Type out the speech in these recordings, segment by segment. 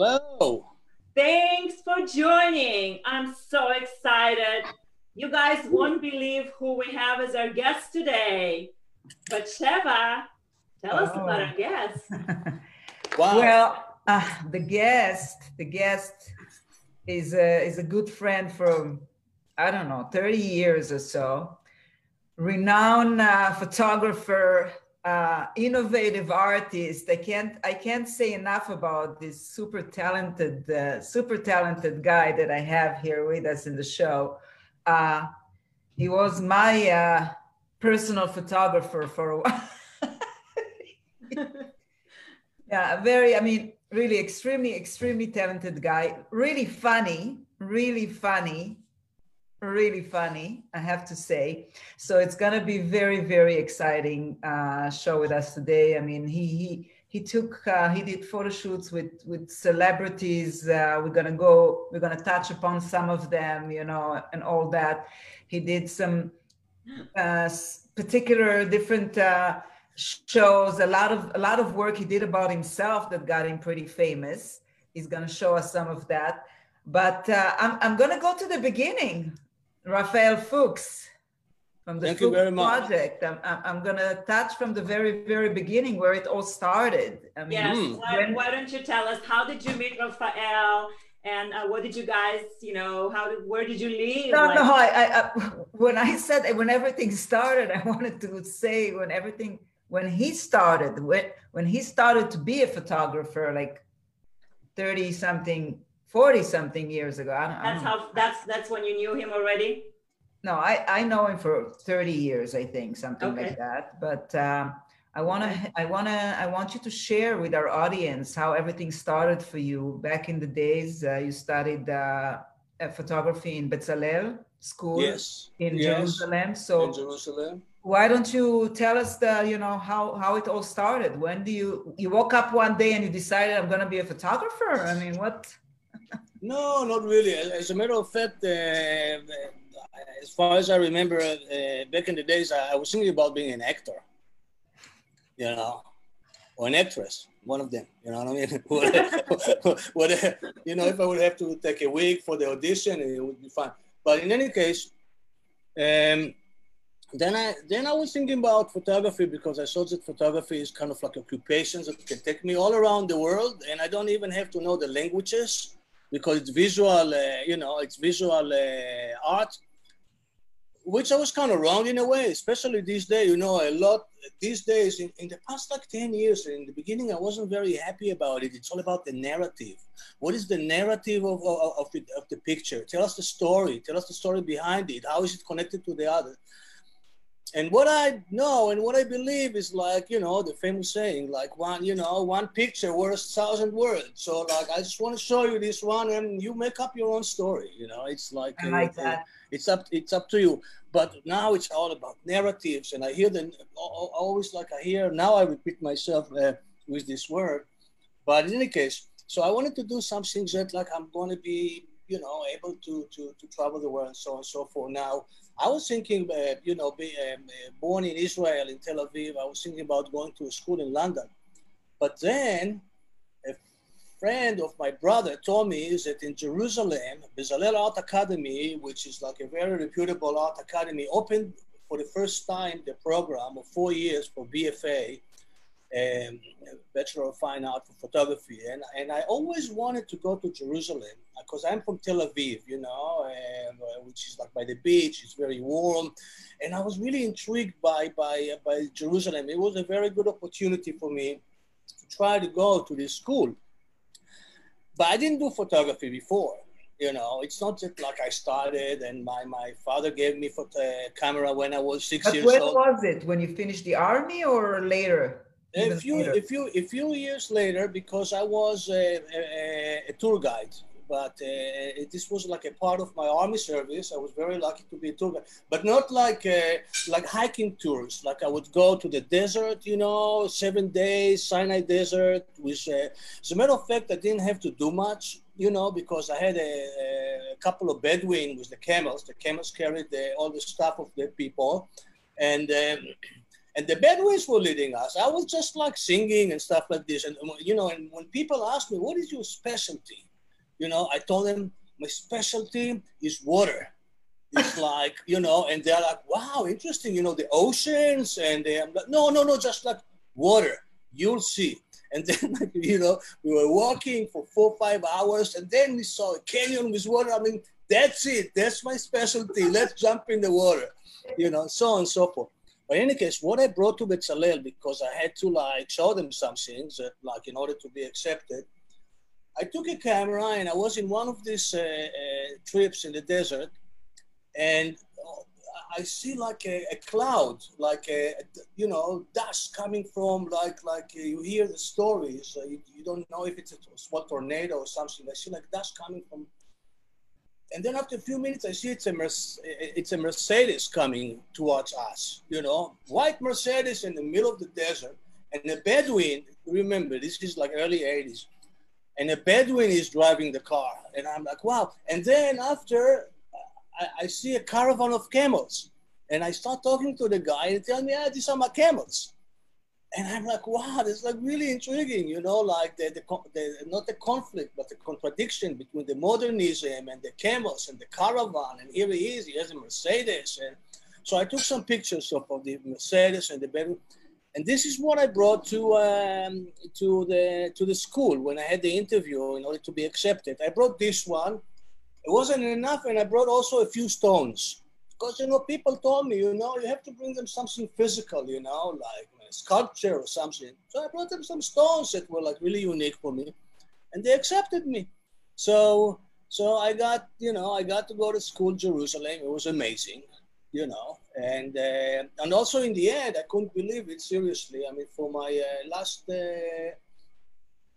Hello. Thanks for joining. I'm so excited. You guys won't believe who we have as our guest today. But Sheva, tell us Oh. about our guest. Wow. Well, uh, the guest, the guest is a, is a good friend from, I don't know, 30 years or so. Renowned uh, photographer, uh, innovative artist. I can't, I can't say enough about this super talented, uh, super talented guy that I have here with us in the show. Uh, he was my uh, personal photographer for a while. Yeah, very, I mean, really extremely, extremely talented guy. Really funny, really funny, really funny, I have to say. So it's gonna be very, very exciting uh, show with us today. I mean, he he he took uh, he did photo shoots with with celebrities. Uh, we're gonna go, we're gonna touch upon some of them, you know, and all that. He did some uh, particular different uh, shows a lot of a lot of work he did about himself that got him pretty famous he's going to show us some of that but uh, I'm, I'm going to go to the beginning rafael fuchs from the Thank you Fuchs very much. project i'm, I'm, I'm going to touch from the very very beginning where it all started i mean Yes. Mm. Why, why don't you tell us how did you meet Rafael and uh, what did you guys, you know, how did where did you live? no, Like- no. I, I, I, when I said when everything started, I wanted to say when everything when he started when when he started to be a photographer, like thirty something, forty something years ago. I don't, I That's don't- how that's that's when you knew him already. no, I I know him for thirty years, I think, something Okay. like that. But um, I wanna I wanna I want you to share with our audience how everything started for you back in the days. Uh, you studied uh, uh, photography in Bezalel School yes. in yes. Jerusalem. So In Jerusalem. why don't you tell us the you know how how it all started? When do you you woke up one day and you decided I'm going to be a photographer? I mean, what? No, not really. As a matter of fact, uh, as far as I remember, uh, back in the days, I, was thinking about being an actor, you know, or an actress, one of them. You know what I mean? what, what, you know, if I would have to take a week for the audition, it would be fine. But in any case, um, then I then I was thinking about photography because I saw that photography is kind of like occupations that can take me all around the world, and I don't even have to know the languages because it's visual, uh, you know, it's visual uh, art, which I was kind of wrong in a way, especially these days. You know, a lot these days. In, in the past like ten years, in the beginning, I wasn't very happy about it. It's all about the narrative. What is the narrative of of, of, of the picture? Tell us the story. Tell us the story behind it. How is it connected to the other? And what I know and what I believe is like, you know, the famous saying, like one, you know, one picture worth a thousand words. So like, I just want to show you this one and you make up your own story. You know, it's like, I like that. it's up, it's up to you. But now it's all about narratives. And I hear them al- always like I hear, now I repeat myself uh, with this word. But in any case, so I wanted to do something that like I'm going to be, you know, able to, to, to travel the world and so on and so forth. Now, I was thinking, uh, you know, be, um, uh, born in Israel, in Tel Aviv, I was thinking about going to a school in London. But then a friend of my brother told me that in Jerusalem, Bezalel Art Academy, which is like a very reputable art academy, opened for the first time the program of four years for BFA, um, Bachelor of Fine Art for Photography. And, and I always wanted to go to Jerusalem because I'm from Tel Aviv, you know, um, uh, which is like by the beach, it's very warm. And I was really intrigued by, by, by Jerusalem. It was a very good opportunity for me to try to go to this school. But I didn't do photography before. You know, it's not just like I started and my, my father gave me for the camera when I was six But years when old. was it? When you finished the army or later? A few, later? a few, a few years later, because I was a, a, a tour guide, but uh, this was like a part of my army service. I was very lucky to be a tour guide, but not like uh, like hiking tours. Like I would go to the desert, you know, seven days, Sinai Desert. With uh, as a matter of fact, I didn't have to do much, you know, because I had a, a couple of Bedouin with the camels. The camels carried the, all the stuff of the people, and. Um, and the Bedouins were leading us. I was just like singing and stuff like this. And um, you know, and when people ask me, "What is your specialty?" You know, I told them my specialty is water. It's like you know, and they're like, "Wow, interesting." You know, the oceans, and they, I'm um, like, "No, no, no, just like water. You'll see." And then, you know, we were walking for four, five hours, and then we saw a canyon with water. I mean, that's it. That's my specialty. Let's jump in the water, you know, so on and so forth. But in any case, what I brought to Bezalel, because I had to like show them some things that, like, in order to be accepted, I took a camera and I was in one of these uh, uh, trips in the desert, and I see like a, a cloud, like a, you know dust coming from like like uh, you hear the stories. Uh, you, you, don't know if it's a small tornado or something. I see like dust coming from, and then after a few minutes, I see it's a it's a Mercedes coming towards us. You know, white Mercedes in the middle of the desert, and a Bedouin. Remember, this is like early '80s, and a Bedouin is driving the car, and I'm like, wow. And then after I, I, see a caravan of camels. And I start talking to the guy and he tell me, ah, these are my camels. And I'm like, wow, this is like really intriguing, you know, like the, the, the, not the conflict, but the contradiction between the modernism and the camels and the caravan. And here he is, he has a Mercedes. And so I took some pictures of, of the Mercedes and the Bedouin. And this is what I brought to um, to the to the school when I had the interview in order to be accepted. I brought this one it wasn't enough, and I brought also a few stones because you know people told me, you know, you have to bring them something physical, you know, like sculpture or something. So I brought them some stones that were like really unique for me, and they accepted me. So so I got you know I got to go to school Jerusalem. It was amazing, you know, and uh, and also in the end I couldn't believe it seriously. I mean, for my uh, last. Uh,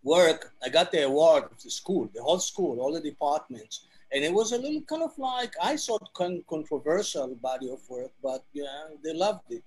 work, I got the award of the school, the whole school, all the departments and it was a little kind of like I thought con- controversial body of work, but yeah, they loved it.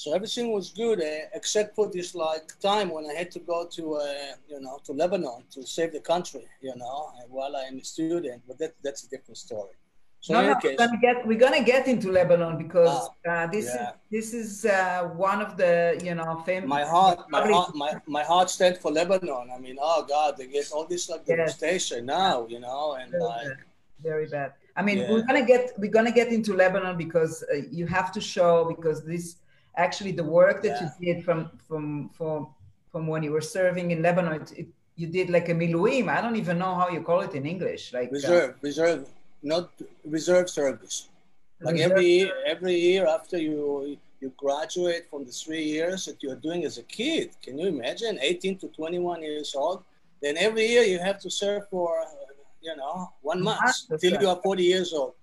So everything was good uh, except for this like time when I had to go to uh, you know to Lebanon to save the country, you know, while I am a student. But that that's a different story. So no, no, case, we're gonna get we're gonna get into Lebanon because ah, uh, this yeah. is this is uh, one of the you know famous. My heart, my heart, my, my heart stands for Lebanon. I mean, oh God, they get all this like devastation yes. now, you know, and like very bad. I mean, yeah. we're gonna get we're gonna get into Lebanon because uh, you have to show because this actually the work that yeah. you did from from from from when you were serving in Lebanon. It, it, you did like a miluim. I don't even know how you call it in English. Like reserve, uh, reserve, not reserve service. Like reserve. every year, every year after you you graduate from the three years that you're doing as a kid. Can you imagine? 18 to 21 years old. Then every year you have to serve for you know, one month till you are 40 years old.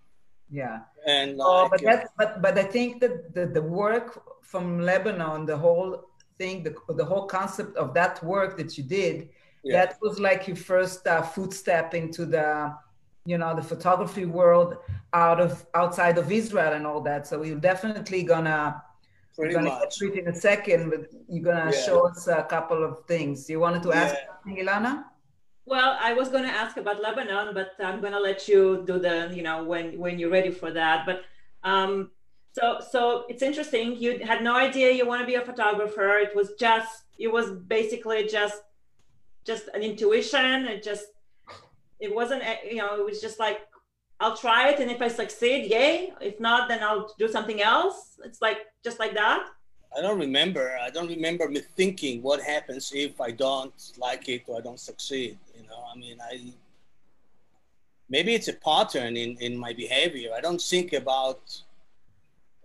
Yeah. And like, oh, but that, but but I think that the, the work from Lebanon, the whole thing, the, the whole concept of that work that you did, yeah. that was like your first uh, footstep into the, you know, the photography world out of outside of Israel and all that. So we're definitely gonna Pretty gonna much. get to it in a second, but you're gonna yeah. show us a couple of things. You wanted to ask yeah. something, Ilana? Well, I was going to ask about Lebanon, but I'm going to let you do the, you know, when when you're ready for that. But um, so so it's interesting. You had no idea you want to be a photographer. It was just it was basically just just an intuition. It just it wasn't eh, you know it was just like I'll try it, and if I succeed, yay. If not, then I'll do something else. It's like just like that. I don't remember. I don't remember me thinking what happens if I don't like it or I don't succeed. You know, I mean, I maybe it's a pattern in, in my behavior. I don't think about,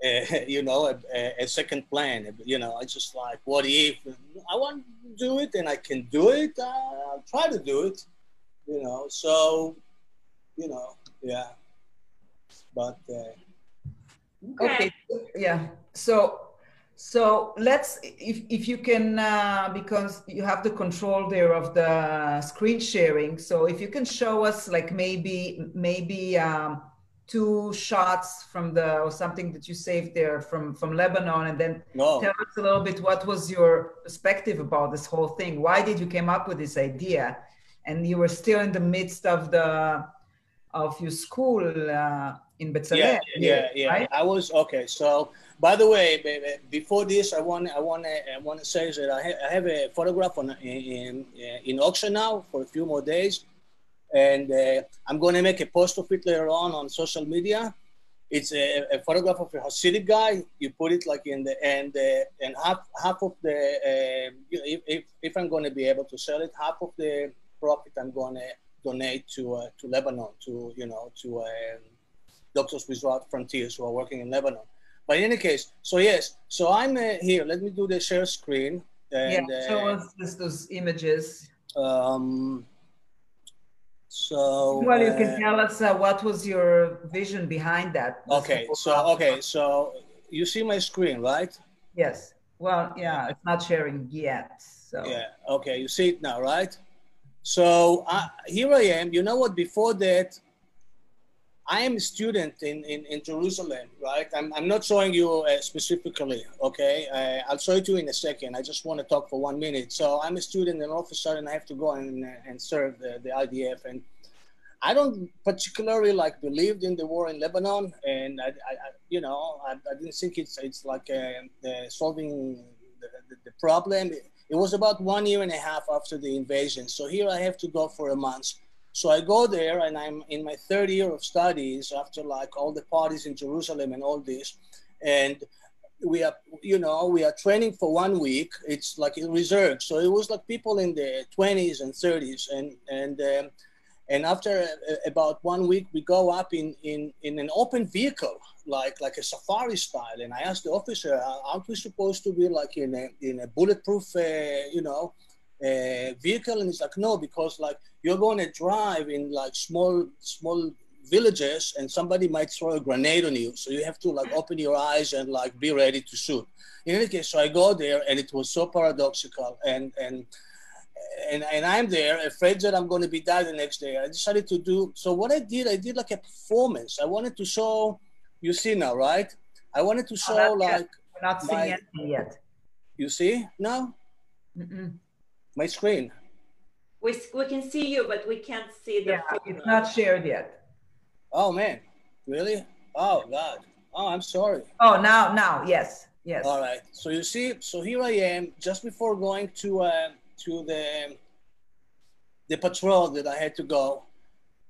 uh, you know, a, a, second plan. You know, I just like, what if I want to do it and I can do it? Uh, I'll try to do it. You know, so, you know, yeah. But uh, okay. okay, yeah. So so let's, if, if you can, uh, because you have the control there of the screen sharing. So if you can show us like maybe, maybe um, two shots from the, or something that you saved there from, from Lebanon and then tell us a little bit what was your perspective about this whole thing? Why did you came up with this idea? And you were still in the midst of the, of your school uh, in Bezalel. Yeah, yeah, yeah. Right? I was okay. So, by the way, before this, I want I want I want to say that I, ha- I have a photograph on in, in auction now for a few more days, and uh, I'm going to make a post of it later on on social media. It's a, a, photograph of a Hasidic guy. You put it like in the and uh, and half half of the uh, if, if, if I'm going to be able to sell it, half of the profit I'm going to donate to uh, to Lebanon to you know to um, Doctors Without Frontiers who are working in Lebanon. But in any case, so yes, so I'm uh, here. Let me do the share screen. And, yeah, show uh, us those images. Um, so well, you can uh, tell us uh, what was your vision behind that. Okay, so okay, so you see my screen, right? Yes. Well, yeah, it's not sharing yet. So yeah, okay, you see it now, right? So uh, here I am. You know what? Before that, I am a student in, in, in Jerusalem, right? I'm, I'm not showing you uh, specifically, okay? Uh, I'll show it to you in a second. I just want to talk for one minute. So I'm a student, and all of a sudden I have to go and, and serve the, the IDF. And I don't particularly like believed in the war in Lebanon, and I, I, I you know, I, I, didn't think it's it's like uh, solving the, the, the problem. It was about one year and a half after the invasion. So here I have to go for a month. So I go there and I'm in my third year of studies after like all the parties in Jerusalem and all this. And we are, you know, we are training for one week. It's like in reserve. So it was like people in the 20s and 30s. And, and, um, and after uh, about one week, we go up in, in, in an open vehicle like like a safari style. And I asked the officer, aren't we supposed to be like in a in a bulletproof, uh, you know, uh, vehicle? And it's like, no, because like you're going to drive in like small small villages, and somebody might throw a grenade on you. So you have to like open your eyes and like be ready to shoot. In any case, so I go there, and it was so paradoxical, and and and, and I'm there afraid that I'm going to be dead the next day. I decided to do so. What I did, I did like a performance. I wanted to show you see now, right? I wanted to oh, show oh, like We're not seeing my, anything yet. You see now? Mm-mm. My screen. We, we can see you, but we can't see the. Yeah, it's not shared yet. Oh man, really? Oh God. Oh, I'm sorry. Oh, now, now, yes, yes. All right. So you see, so here I am, just before going to uh, to the the patrol that I had to go.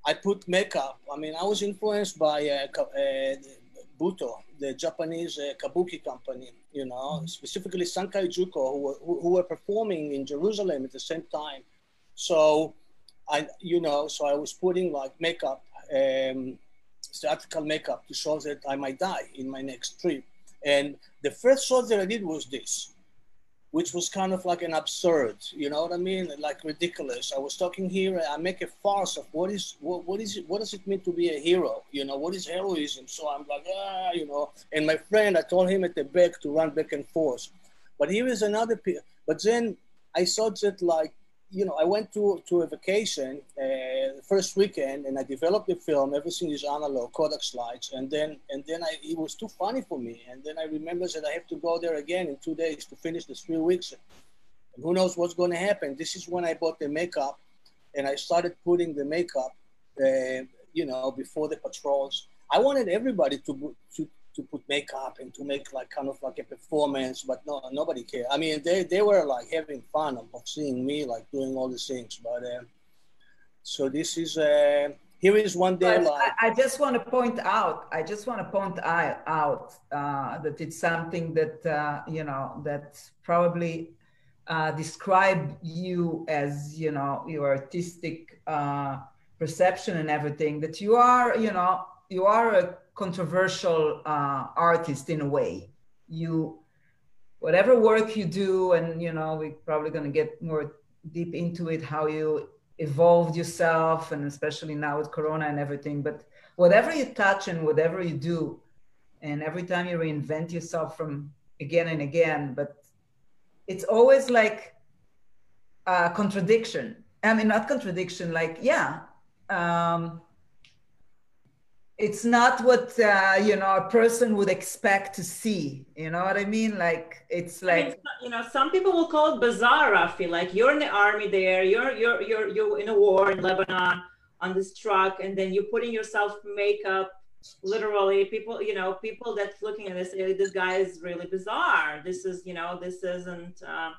I put makeup. I mean, I was influenced by uh, uh, Butoh, the Japanese uh, kabuki company, you know, specifically Sankai Juku, who were, who were performing in Jerusalem at the same time. So, I, you know, so I was putting like makeup, um, theatrical makeup to show that I might die in my next trip. And the first shot that I did was this which was kind of like an absurd, you know what I mean? Like ridiculous. I was talking here, I make a farce of what is what, what is it, what does it mean to be a hero? You know, what is heroism? So I'm like, ah, you know. And my friend, I told him at the back to run back and forth. But here is another. But then I saw that like you know, I went to, to a vacation uh, first weekend and I developed the film. Everything is analog, Kodak slides, and then and then I it was too funny for me. And then I remember that I have to go there again in two days to finish the three weeks. And who knows what's going to happen? This is when I bought the makeup, and I started putting the makeup, uh, you know, before the patrols. I wanted everybody to to to put makeup and to make like kind of like a performance, but no, nobody cared. I mean, they, they were like having fun of, of seeing me like doing all these things. But uh, so this is uh, here is one day. Like, I, I, just want to point out. I just want to point out uh, that it's something that uh, you know that probably uh, describe you as you know your artistic uh, perception and everything. That you are you know you are a controversial uh, artist in a way. You, whatever work you do, and you know, we're probably going to get more deep into it, how you evolved yourself, and especially now with Corona and everything. But whatever you touch and whatever you do, and every time you reinvent yourself from again and again, but it's always like a contradiction. I mean, not contradiction, like, yeah, um, it's not what uh, you know a person would expect to see you know what i mean? Like it's like I mean, you know some people will call it bizarre rafi like you're in the army there you're you're you're you're in a war in lebanon on this truck and then you're putting yourself makeup literally people you know people that's looking at this say this guy is really bizarre. This is you know this isn't uh,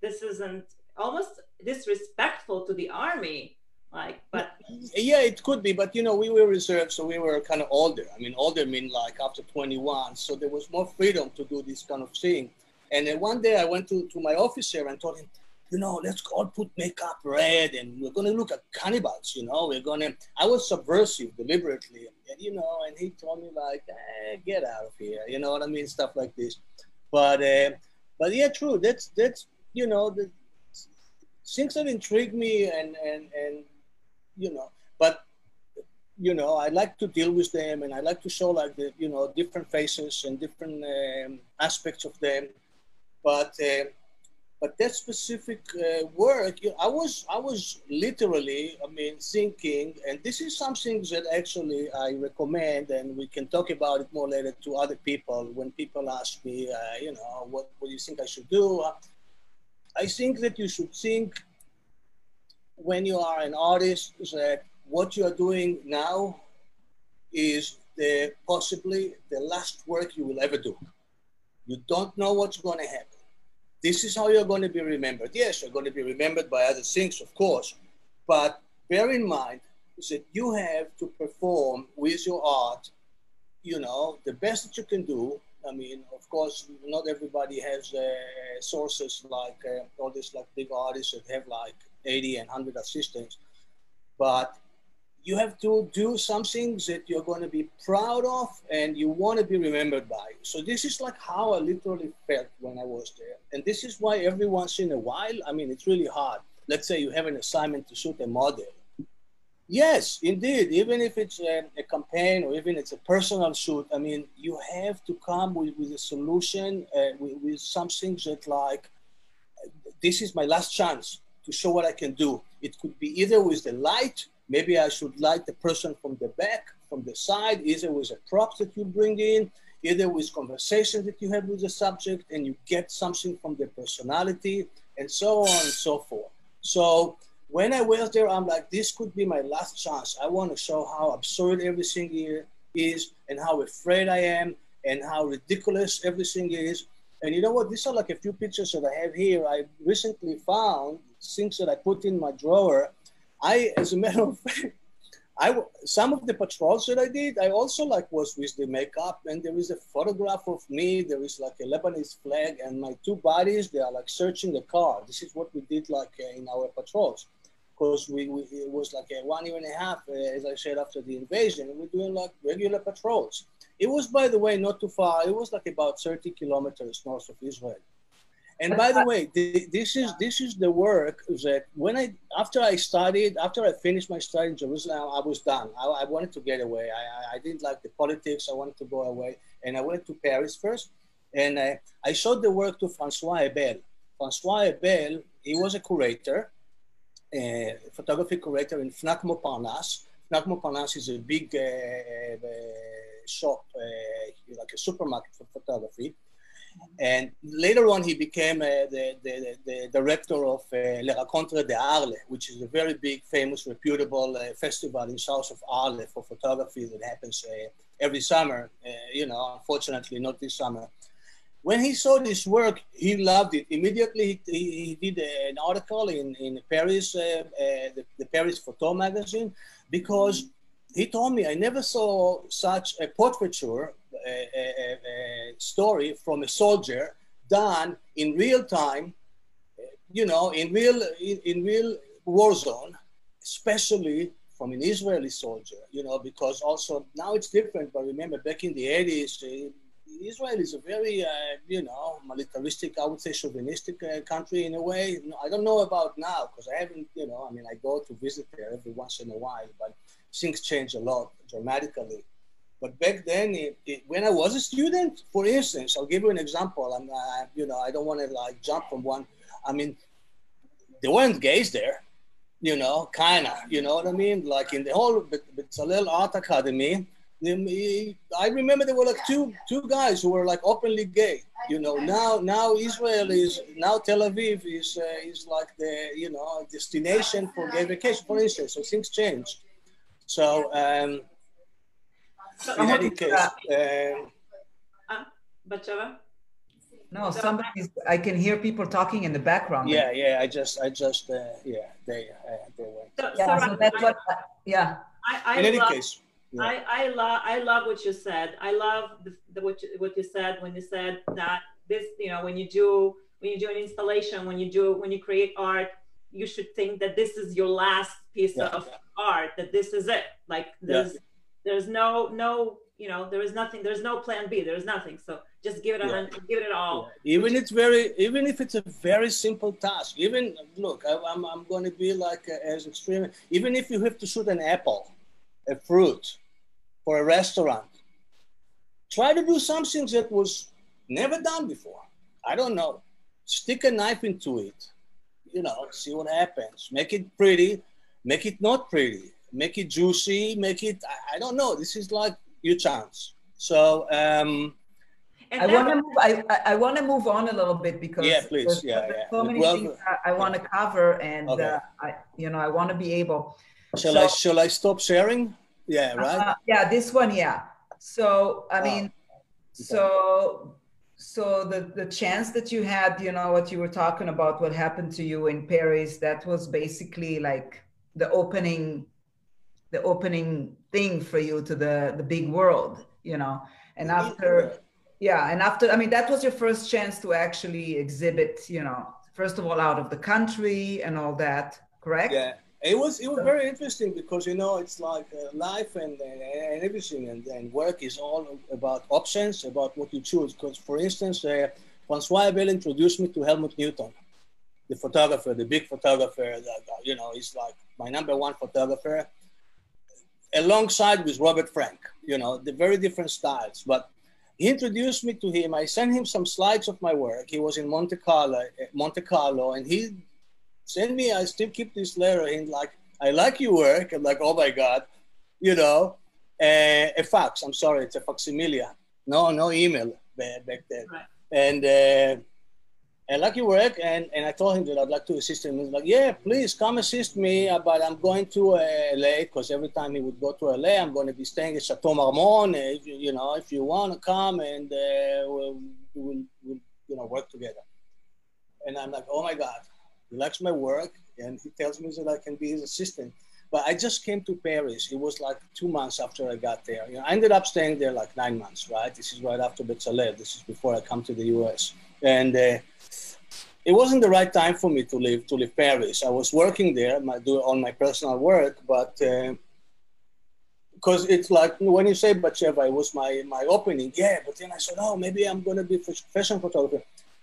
this isn't almost disrespectful to the army like but yeah it could be but you know we were reserved so we were kind of older. I mean older mean like after 21 so there was more freedom to do this kind of thing. And then one day i went to, to my officer and told him you know let's all put makeup red and we're going to look at cannibals you know? We're going to i was subversive deliberately and you know and he told me like eh, get out of here you know what i mean? Stuff like this. But uh, but yeah true that's that's you know the things that intrigue me and and and you know, but you know, I like to deal with them and I like to show like the, you know, different faces and different um, aspects of them. But, uh, but that specific uh, work, you know, I was, I was literally, I mean, thinking, and this is something that actually I recommend, and we can talk about it more later to other people when people ask me, uh, you know, what, what do you think I should do? I think that you should think when you are an artist that what you are doing now is the possibly the last work you will ever do. You don't know what's going to happen. This is how you're going to be remembered. Yes, you're going to be remembered by other things, of course, but bear in mind that you have to perform with your art, you know, the best that you can do. I mean, of course, not everybody has uh, sources like uh, all these like big artists that have like 80 and 100 assistants. But you have to do something that you're going to be proud of and you want to be remembered by. So this is like how I literally felt when I was there. And this is why every once in a while, I mean, it's really hard. Let's say you have an assignment to shoot a model. Yes, indeed. Even if it's a, a campaign or even it's a personal shoot, I mean, you have to come with, with a solution, uh, with, with something that like, this is my last chance to show what I can do. It could be either with the light, maybe I should light the person from the back, from the side, either with a prop that you bring in, either with conversation that you have with the subject and you get something from their personality and so on and so forth. So when I was there, I'm like, this could be my last chance. I want to show how absurd everything here is and how afraid I am and how ridiculous everything is. And you know what? These are like a few pictures that I have here. I recently found things that I put in my drawer. I, as a matter of fact, I some of the patrols that I did, I also like was with the makeup, and there is a photograph of me. There is like a Lebanese flag, and my two bodies. They are like searching the car. This is what we did like uh, in our patrols, because we, we, it was like a one year and a half, uh, as I said, after the invasion. We're doing like regular patrols. It was, by the way, not too far. It was like about 30 kilometers north of Israel. And by the way, this is this is the work that when I after I studied after I finished my study in Jerusalem, I was done. I, I wanted to get away. I, I didn't like the politics. I wanted to go away, and I went to Paris first. And I, I showed the work to Francois Hebel. Francois Hebel, he was a curator, a photography curator in Fnac Montparnasse. Fnac Montparnasse is a big uh, uh, shop, uh, like a supermarket for photography. And later on, he became uh, the, the, the, director of uh, Le Rencontre de Arles, which is a very big, famous, reputable uh, festival in south of Arles for photography that happens uh, every summer. Uh, you know, unfortunately, not this summer. When he saw this work, he loved it. Immediately, he, he did an article in, in Paris, uh, the, the Paris Photo magazine, because he told me I never saw such a portraiture story from a soldier done in real time, you know, in real in, in real war zone, especially from an Israeli soldier, you know, because also now it's different. But remember, back in the 80s, uh, Israel is a very, uh, you know, militaristic, I would say chauvinistic uh, country in a way. I don't know about now because I haven't, you know, I mean, I go to visit there every once in a while, but things change a lot dramatically. But back then, it, it, when I was a student, for instance, I'll give you an example. I'm, uh, you know, I don't want to like jump from one. I mean, there weren't gays there, you know, kind of, you know what I mean? Like in the whole Bezalel Art Academy, I remember there were like two two guys who were like openly gay. You know, now now Israel is now Tel Aviv is uh, is like the you know destination for gay vacation, for instance. So things changed. So, um, So, in any case, uh, Batsheva? No, somebody's. I can hear people talking in the background. yeah, yeah, I just, I just, uh, yeah, they, uh, they went. So, Yeah. so So that's what. Yeah. I, I In any love, case, yeah. I, I love I love what you said. I love the, the, what you, what you said when you said that this you know when you do when you do an installation when you do when you create art you should think that this is your last piece Yeah. of art that this is it like there's there's no no you know there is nothing there's no plan B there's nothing so just give it Yeah. give it all Yeah. Even it's very, even if it's a very simple task. Even look, I, I'm, I'm going to be like uh, as extreme. Even if you have to shoot an apple, a fruit, for a restaurant, try to do something that was never done before. I don't know. Stick a knife into it. You know, see what happens. Make it pretty. Make it not pretty. Make it juicy. Make it. I, I don't know. This is like your chance. So. um and I want to move. I, I, I want to move on a little bit because Yeah, please. there's- Yeah, there's yeah. so many Well, things I, I want to cover, and Okay. uh, I, you know, I want to be able. Shall So- I shall I stop sharing? Yeah, right. Uh, yeah, this one, yeah. So I Oh, mean, so so the the chance that you had, you know, what you were talking about, what happened to you in Paris, that was basically like the opening, the opening thing for you to the the big world, you know. And after, yeah, and after, I mean, that was your first chance to actually exhibit, you know, first of all, out of the country and all that, correct? Yeah, it was it was very interesting because you know it's like uh, life and, and and everything and, and work is all about options about what you choose. Because for instance, uh, Francois Hebel introduced me to Helmut Newton, the photographer, the big photographer that uh, you know is like my number one photographer, alongside with Robert Frank. You know, the very different styles, but. He introduced me to him. I sent him some slides of my work. He was in Monte Carlo, uh, Monte Carlo, and he sent me, I still keep this letter in like, I like your work. I'm like, oh my God, you know, uh, a fax. I'm sorry, it's a facsimile. No, no email back then. Right. And uh, I like your work. And, and I told him that I'd like to assist him. He's like, yeah, please come assist me. uh, But I'm going to uh, LA because every time he would go to LA, I'm going to be staying at Chateau Marmont. Uh, if you, you know, if you want to come and uh, we'll, we'll, we'll, you know, work together. And I'm like, oh my God, he likes my work and he tells me that I can be his assistant. But I just came to Paris. It was like two months after I got there. You know, I ended up staying there like nine months, right? This is right after Bezalel. This is before I come to the US. And uh, it wasn't the right time for me to leave to leave Paris. I was working there, my, do on my personal work, but uh, because it's like when you say Batsheva, it was my my opening. Yeah, but then I said, oh, maybe I'm going to be fashion photographer.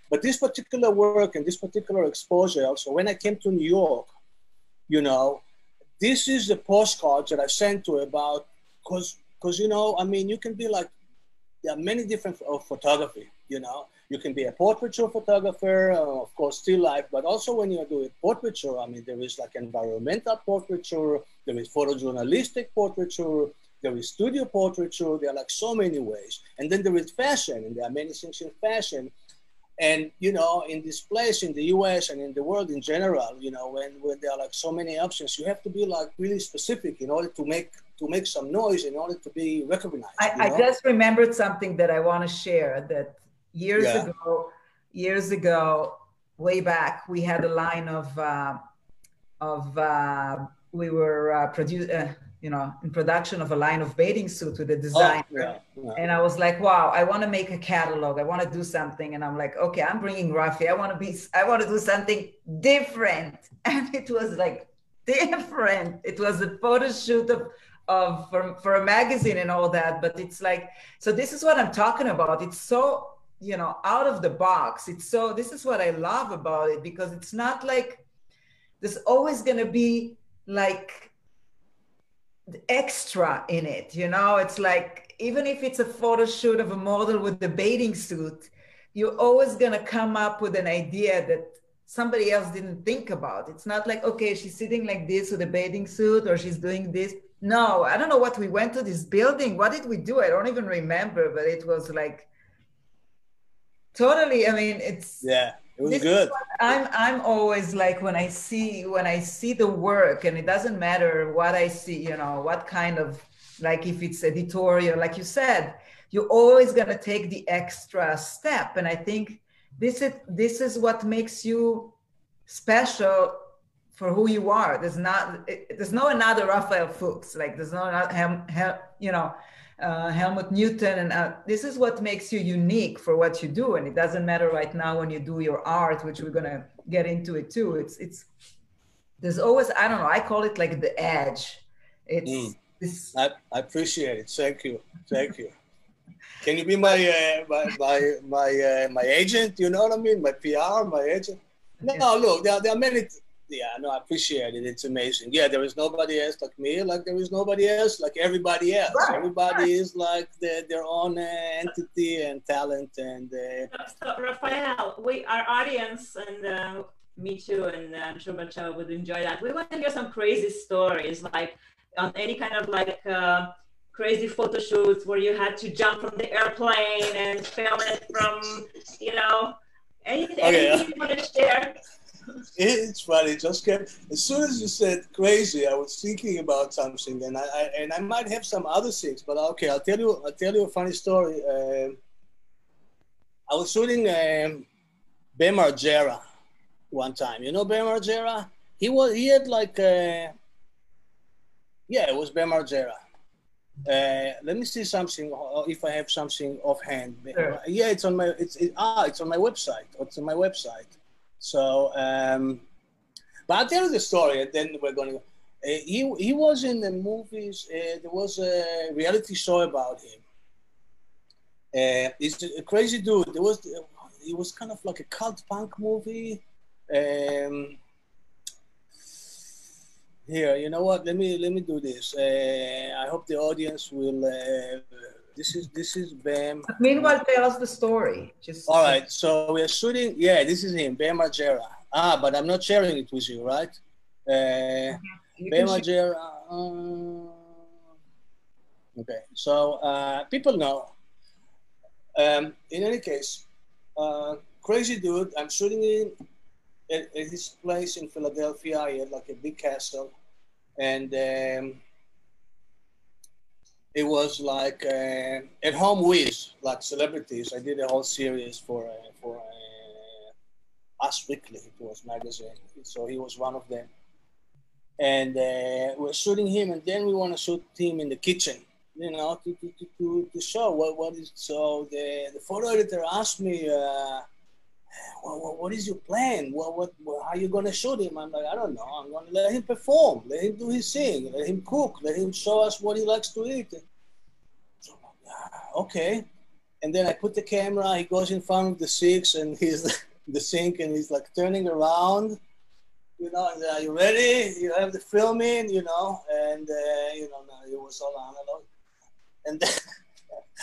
But this particular work and this particular exposure, also when I came to New York, you know, this is the postcards that I sent to about because because you know, I mean, you can be like there are many different of photography. You know, you can be a portraiture photographer, uh, of course, still life, but also when you're doing portraiture, I mean, there is like environmental portraiture, there is photojournalistic portraiture, there is studio portraiture. There are like so many ways, and then there is fashion, and there are many things in fashion. And you know, in this place, in the U.S. and in the world in general, you know, when, when there are like so many options, you have to be like really specific in order to make to make some noise, in order to be recognized. I, I just remembered something that I want to share that years Yeah. ago, years ago, way back, we had a line of, uh, of uh, we were uh, produ- uh, you know, in production of a line of bathing suit with a Oh, yeah, yeah. And I was like, wow, I want to make a catalog. I want to do something. And I'm like, okay, I'm bringing Rafi. I want to be, I want to do something different. And it was like different. It was a photo shoot of, of for, for a magazine and all that. But it's like, so this is what I'm talking about. It's so, you know, out of the box. It's so, this is what I love about it because it's not like, there's always going to be like extra in it you know? It's like even if it's a photo shoot of a model with the bathing suit you're always going to come up with an idea that somebody else didn't think about. It's not like okay she's sitting like this with a bathing suit or she's doing this. No i don't know what we went to this building. What did we do? I don't even remember but it was like totally i mean it's Yeah, It was good. I'm I'm always like when I see when I see the work, and it doesn't matter what I see, you know, what kind of like if it's editorial, like you said, you're always gonna take the extra step. And I think this is this is what makes you special for who you are. There's not there's no another Rafael Fuchs. Like there's no Hel, you know uh, Helmut Newton, and uh, this is what makes you unique for what you do. And it doesn't matter right now when you do your art, which we're gonna get into it too. It's it's there's always I don't know. I call it like the edge. It's mm. this. I, I appreciate it. Thank you. Thank you. Can you be my uh, my my my, uh, my agent? You know what I mean? My PR, my agent. No, yeah. look, there, there are many yeah, no, I appreciate it. It's amazing. Yeah, there is nobody else like me, like there is nobody else like everybody else. Right. Everybody right. is like the, their own uh, entity and talent. And uh, so, Rafael, we our audience and uh, me too, and uh, I'm sure Bacha would enjoy that. We want to hear some crazy stories, like on any kind of like. Uh, crazy photo shoots where you had to jump from the airplane and film it from, you know, anything, okay, anything you want to share? It's funny. Just kept as soon as you said crazy, I was thinking about something, and I, I and I might have some other things. But okay, I'll tell you. I'll tell you a funny story. Uh, I was shooting um, Bam Margera one time. You know Bam Margera? He was. He had like. Uh, yeah, it was Bam Margera. Uh, let me see something if I have something offhand. Sure. Yeah, it's on my it's it, ah it's on my website. It's on my website. So, um, but I'll tell you the story, and then we're going to. Uh, he he was in the movies. Uh, there was a reality show about him. Uh, he's a crazy dude. There was it was kind of like a cult punk movie. Um, here, you know what? Let me let me do this. Uh, I hope the audience will. This is this is Bam. Meanwhile, tell us the story. Just all right. So we're shooting. Yeah, this is him, Bam Margera. Ah, but I'm not sharing it with you, right? Uh, Bam Margera. Uh, okay. So uh, people know. Um, in any case, uh, crazy dude. I'm shooting in at, at his place in Philadelphia. He had like a big castle, and. Um, it was like uh, at home with like celebrities. I did a whole series for uh, for uh, Us Weekly. It was magazine, so he was one of them. And uh, we're shooting him, and then we want to shoot him in the kitchen, you know, to to, to, to show what what is. So the the photo editor asked me. Uh, what, what is your plan? What, what, what, how are you going to shoot him? I'm like, I don't know. I'm going to let him perform, let him do his thing, let him cook, let him show us what he likes to eat. So, okay. And then I put the camera, he goes in front of the six and he's the sink and he's like turning around, you know, and, are you ready? You have the filming, you know, and, uh, you know, no, it was all analog. And then,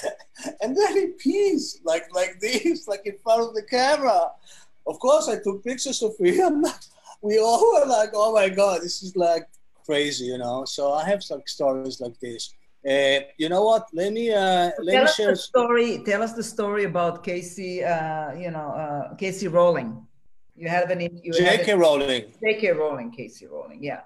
and then he pees like like this, like in front of the camera. Of course, I took pictures of him. we all were like, "Oh my god, this is like crazy," you know. So I have some stories like this. Uh, you know what? Let me uh, let tell me us share. The story. Tell us the story about Casey. Uh, you know, uh, Casey Rowling. You have an. You J.K. Rowling. J.K. Rowling. Casey Rowling. Yeah.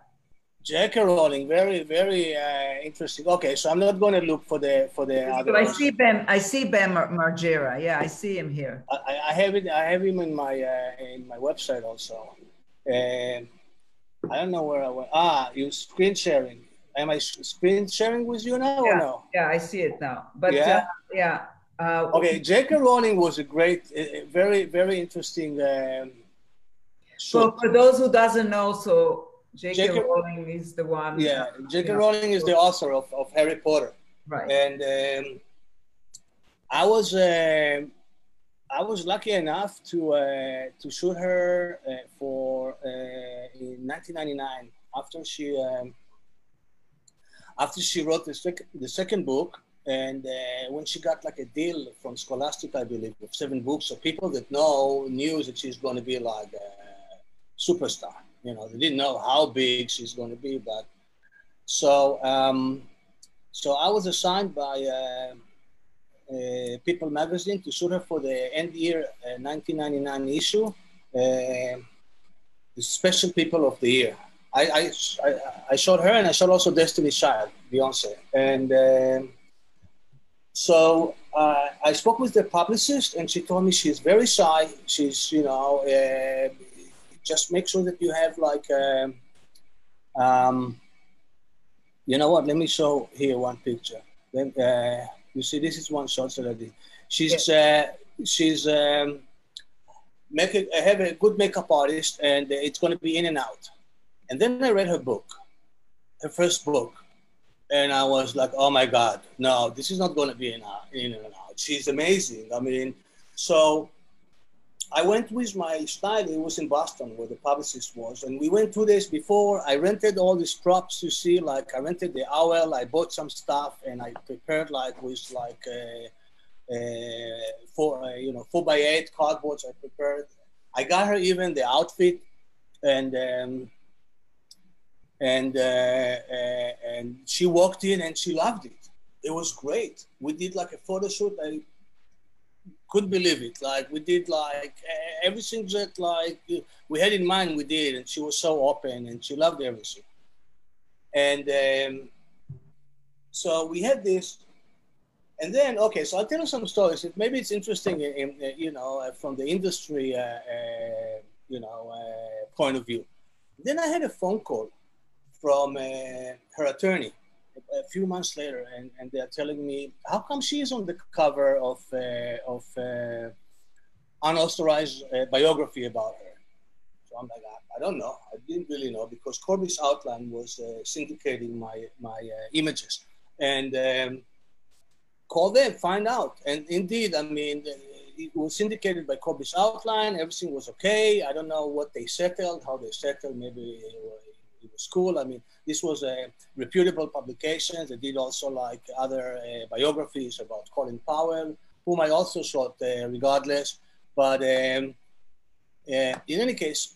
J.K. Rowling, very, very uh, interesting. Okay, so I'm not going to look for the for the. Other I see Ben. I see Ben Mar- Margera. Yeah, I see him here. I, I have it. I have him in my uh, in my website also. And I don't know where I went. Ah, you screen sharing. Am I screen sharing with you now yeah, or no? Yeah, I see it now. But yeah, uh, yeah. Uh, okay, J.K. Rowling was a great, very, very interesting. Um, so for those who doesn't know, so J.K. Rowling is the one. Yeah, J.K. Rowling is the author of, of Harry Potter. Right. And um, I was uh, I was lucky enough to uh, to shoot her uh, for uh, in 1999 after she um, after she wrote the, sec- the second book and uh, when she got like a deal from Scholastic, I believe, of seven books, so people that know knew that she's going to be like a superstar you know, they didn't know how big she's going to be, but so um, so I was assigned by uh, uh, People Magazine to shoot her for the end year uh, 1999 issue, uh, the special people of the year. I, I, I, shot her and I shot also Destiny Child, Beyonce. And um, so uh, I spoke with the publicist and she told me she's very shy. She's, you know, uh, just make sure that you have like, um, um, you know what, let me show here one picture. Then, uh, you see, this is one shot that I did. She's, uh, she's, um, make a, have a good makeup artist and it's going to be in and out. And then I read her book, her first book, and I was like, oh my God, no, this is not going to be in, in and out. She's amazing. I mean, so I went with my style. It was in Boston where the publicist was. And we went two days before. I rented all these props you see. Like I rented the owl, I bought some stuff and I prepared like with like a, a four, uh, you know, four by eight cardboards I prepared. I got her even the outfit and um, and uh, uh, and she walked in and she loved it. It was great. We did like a photo shoot. I couldn't believe it. Like we did like everything that like we had in mind. We did, and she was so open and she loved everything. And um, so we had this, and then okay. So I'll tell you some stories. Maybe it's interesting, in, in you know, from the industry, uh, uh, you know, uh, point of view. Then I had a phone call from uh, her attorney a few months later, and, and they're telling me, how come she is on the cover of, uh, of uh, unauthorized uh, biography about her? So I'm like, I, I, don't know. I didn't really know because Corbis Outline was uh, syndicating my, my uh, images. And um, call them, find out. And indeed, I mean, it was syndicated by Corbis Outline. Everything was okay. I don't know what they settled, how they settled. Maybe it was cool. I mean, this was a reputable publication. They did also like other uh, biographies about Colin Powell, whom I also shot uh, regardless. But um, uh, in any case,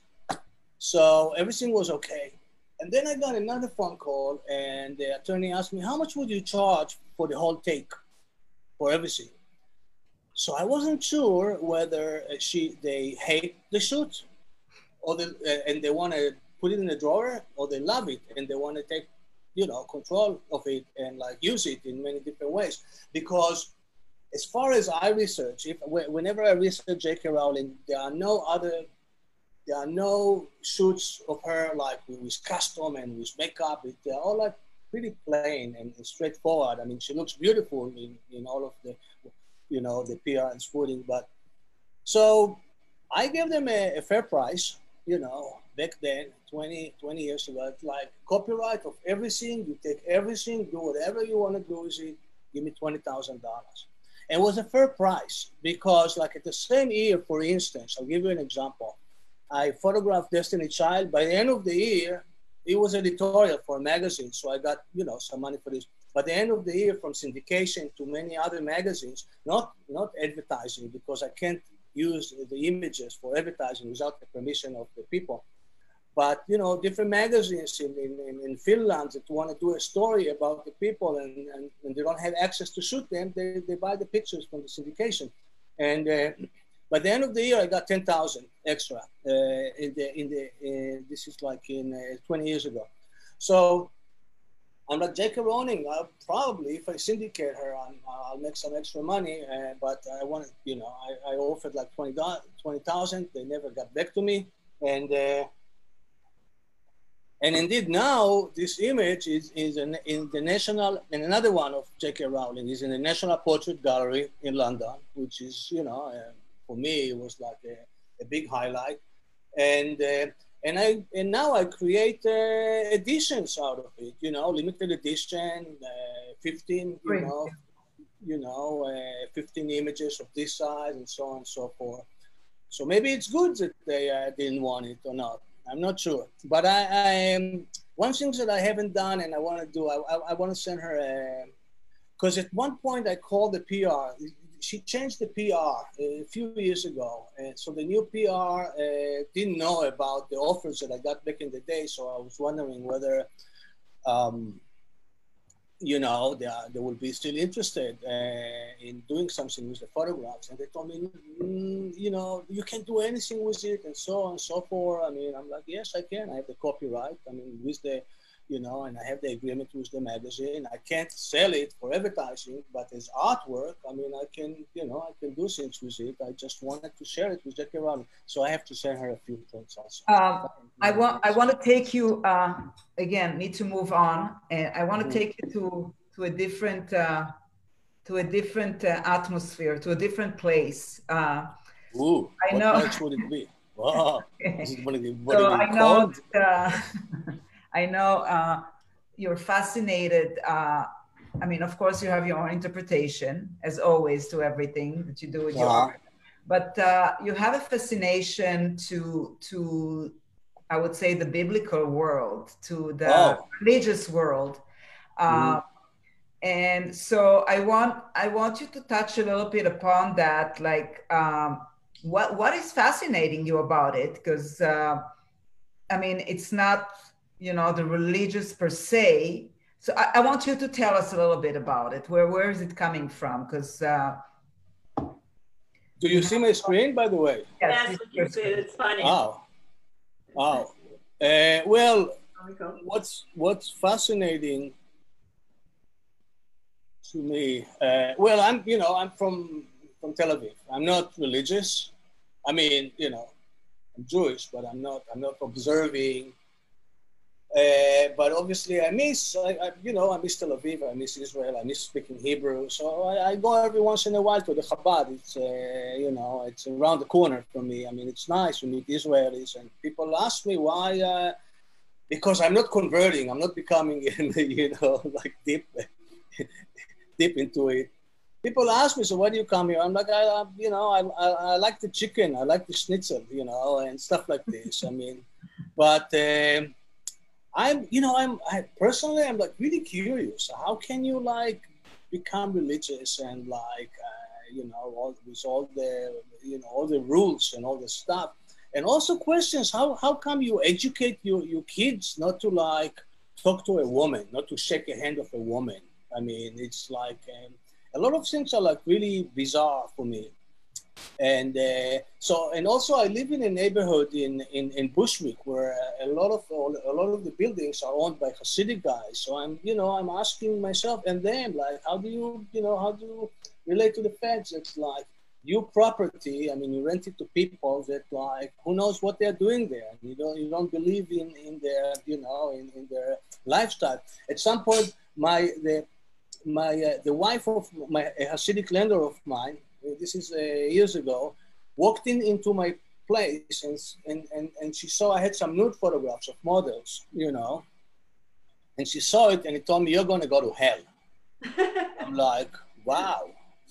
so everything was okay. And then I got another phone call, and the attorney asked me, "How much would you charge for the whole take, for everything?" So I wasn't sure whether she they hate the shoot, or the, uh, and they want to put it in a drawer or they love it and they want to take you know control of it and like use it in many different ways. Because as far as i research if whenever i research j.k rowling there are no other there are no shoots of her like with custom and with makeup. They're all like pretty plain and straightforward. I mean she looks beautiful in, in all of the you know the pr and sporting but so i gave them a, a fair price you know back then 20, 20 years ago. Like copyright of everything. You take everything, do whatever you want to do with it. Give me twenty thousand dollars. And it was a fair price because, like at the same year, for instance, I'll give you an example. I photographed Destiny Child. By the end of the year, it was editorial for a magazine, so I got you know some money for this. By the end of the year, from syndication to many other magazines, not not advertising because I can't use the images for advertising without the permission of the people. But you know, different magazines in, in, in Finland that want to do a story about the people and, and, and, they don't have access to shoot them, they, they buy the pictures from the syndication. And uh, by the end of the year, I got 10,000 extra uh, in the, in the uh, this is like in uh, 20 years ago. So I'm like J.K. Rowling. I'll probably, if I syndicate her, i will make some extra money. Uh, but I wanted, you know, I, I offered like 20,000. 20, they never got back to me. And uh, and indeed, now this image is, is in, in the national, and another one of J.K. Rowling is in the National Portrait Gallery in London, which is, you know, uh, for me, it was like a, a big highlight. And uh, and I and now I create uh, editions out of it, you know, limited edition, uh, 15, you know, you know, uh, 15 images of this size and so on and so forth. So maybe it's good that they uh, didn't want it or not. I'm not sure, but I, I am one thing that I haven't done and I want to do. I, I, I want to send her a because at one point I called the PR. She changed the PR a few years ago, and so the new PR uh, didn't know about the offers that I got back in the day. So I was wondering whether um, you know, they, are, they will be still interested uh, in doing something with the photographs. And they told me, mm, you know, you can do anything with it and so on and so forth. I mean, I'm like, yes, I can. I have the copyright. I mean, with the, you know, and I have the agreement with the magazine. I can't sell it for advertising, but as artwork, I mean, I can, you know, I can do things with it. I just wanted to share it with Jackie so I have to send her a few things also. Um, I want, I want to take you uh, again. Need to move on, and I want to mm-hmm. take you to to a different, uh, to a different uh, atmosphere, to a different place. Uh, Ooh, I know. What would it be? Wow. so I know. I know uh, you're fascinated. Uh, I mean, of course, you have your own interpretation, as always, to everything that you do with your art. But uh, you have a fascination to to, I would say, the biblical world, to the oh. religious world. Mm. And so I want I want you to touch a little bit upon that, like um, what what is fascinating you about it? Because uh, I mean, it's not you know the religious per se. So I, I, want you to tell us a little bit about it. Where where is it coming from? Because uh, do you see my screen by the way? Yes, yes it's funny. Oh oh uh, well what's what's fascinating to me uh, well i'm you know i'm from from tel aviv. I'm not religious. I mean you know i'm jewish but i'm not i'm not observing uh, but obviously, I miss, I, I, you know, I miss Tel Aviv, I miss Israel, I miss speaking Hebrew. So I, I go every once in a while to the Chabad. It's, uh, you know, it's around the corner for me. I mean, it's nice to meet Israelis, and people ask me why. Uh, because I'm not converting, I'm not becoming, in you know, like deep, deep into it. People ask me, so why do you come here? I'm like, I, you know, I, I, I like the chicken, I like the schnitzel, you know, and stuff like this. I mean, but. Uh, I'm, you know, I'm I personally, I'm like really curious. How can you like become religious and like, uh, you know, all with all the, you know, all the rules and all the stuff, and also questions. How how come you educate your your kids not to like talk to a woman, not to shake a hand of a woman? I mean, it's like um, a lot of things are like really bizarre for me and uh, so and also I live in a neighborhood in in, in Bushwick where a lot of a lot of the buildings are owned by Hasidic guys. So I'm you know I'm asking myself and them like how do you you know how do you relate to the fact that like your property I mean you rent it to people that like who knows what they're doing there you don't you don't believe in in their you know in, in their lifestyle. At some point my the my uh, the wife of my a Hasidic lender of mine this is uh, years ago, walked in into my place and, and, and, and she saw I had some nude photographs of models, you know, and she saw it and he told me, you're going to go to hell. I'm like, wow,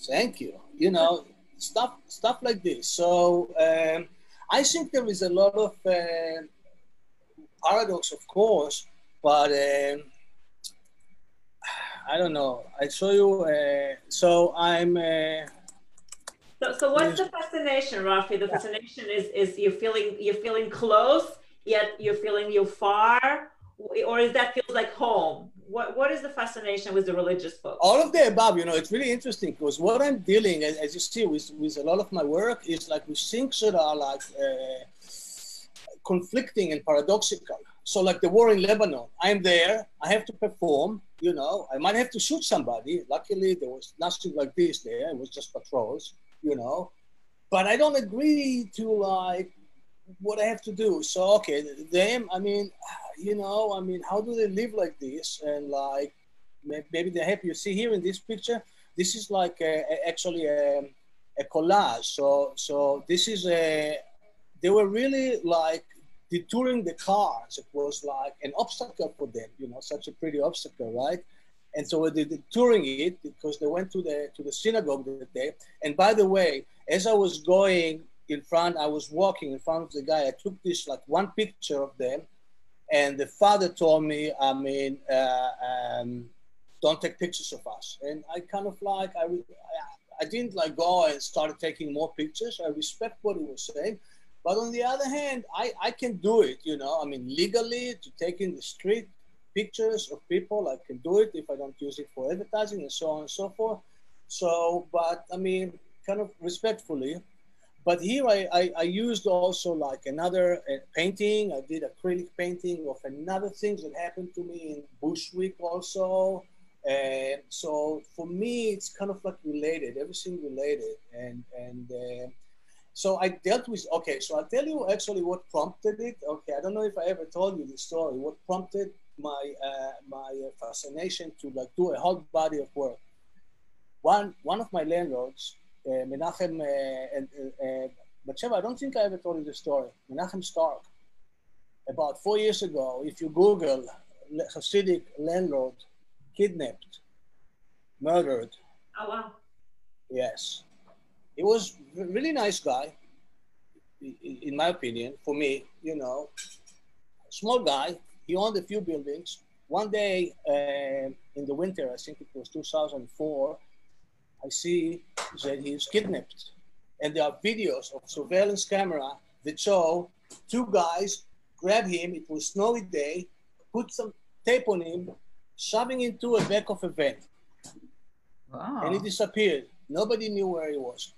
thank you. You know, stuff, stuff like this. So um, I think there is a lot of uh, paradox, of course, but um, I don't know. I show you. Uh, so I'm. Uh, so, so what's the fascination, Rafi? The fascination is is you're feeling you're feeling close, yet you're feeling you're far, or is that feels like home? What what is the fascination with the religious book? All of the above. You know, it's really interesting because what I'm dealing, as, as you see, with with a lot of my work is like with things that are like uh, conflicting and paradoxical. So, like the war in Lebanon, I'm there. I have to perform. You know, I might have to shoot somebody. Luckily, there was nothing like this there. It was just patrols you know. But I don't agree to like what I have to do. So okay, them. I mean, you know, I mean, how do they live like this? And like, maybe they're happy. You see here in this picture, this is like a, actually a, a collage. So so this is a. They were really like detouring the cars. It was like an obstacle for them. You know, such a pretty obstacle, right? And so they did touring it because they went to the to the synagogue that day. And by the way, as I was going in front, I was walking in front of the guy. I took this like one picture of them, and the father told me, I mean, uh, um, don't take pictures of us. And I kind of like I, I didn't like go and started taking more pictures. I respect what he was saying. But on the other hand, I, I can do it, you know, I mean, legally to take in the street, pictures of people, I can do it if I don't use it for advertising and so on and so forth. So, but I mean, kind of respectfully. But here I, I, I used also like another uh, painting. I did acrylic painting of another things that happened to me in Bushwick also. And so for me, it's kind of like related, everything related. And, and, uh, so I dealt with, okay, so I'll tell you actually what prompted it. Okay, I don't know if I ever told you this story. What prompted my, uh, my fascination to like do a whole body of work. One, one of my landlords, uh, Menachem, uh, and, uh, Batsheva, I don't think I ever told you the story. Menachem Stark, about four years ago, if you Google Hasidic landlord kidnapped, murdered. Oh, wow. Yes he was a really nice guy, in my opinion, for me, you know, small guy. He owned a few buildings. One day uh, in the winter, I think it was 2004, I see that he's kidnapped. And there are videos of surveillance camera that show two guys grab him. It was snowy day, put some tape on him, shoving into a back of a van. Wow. And he disappeared. Nobody knew where he was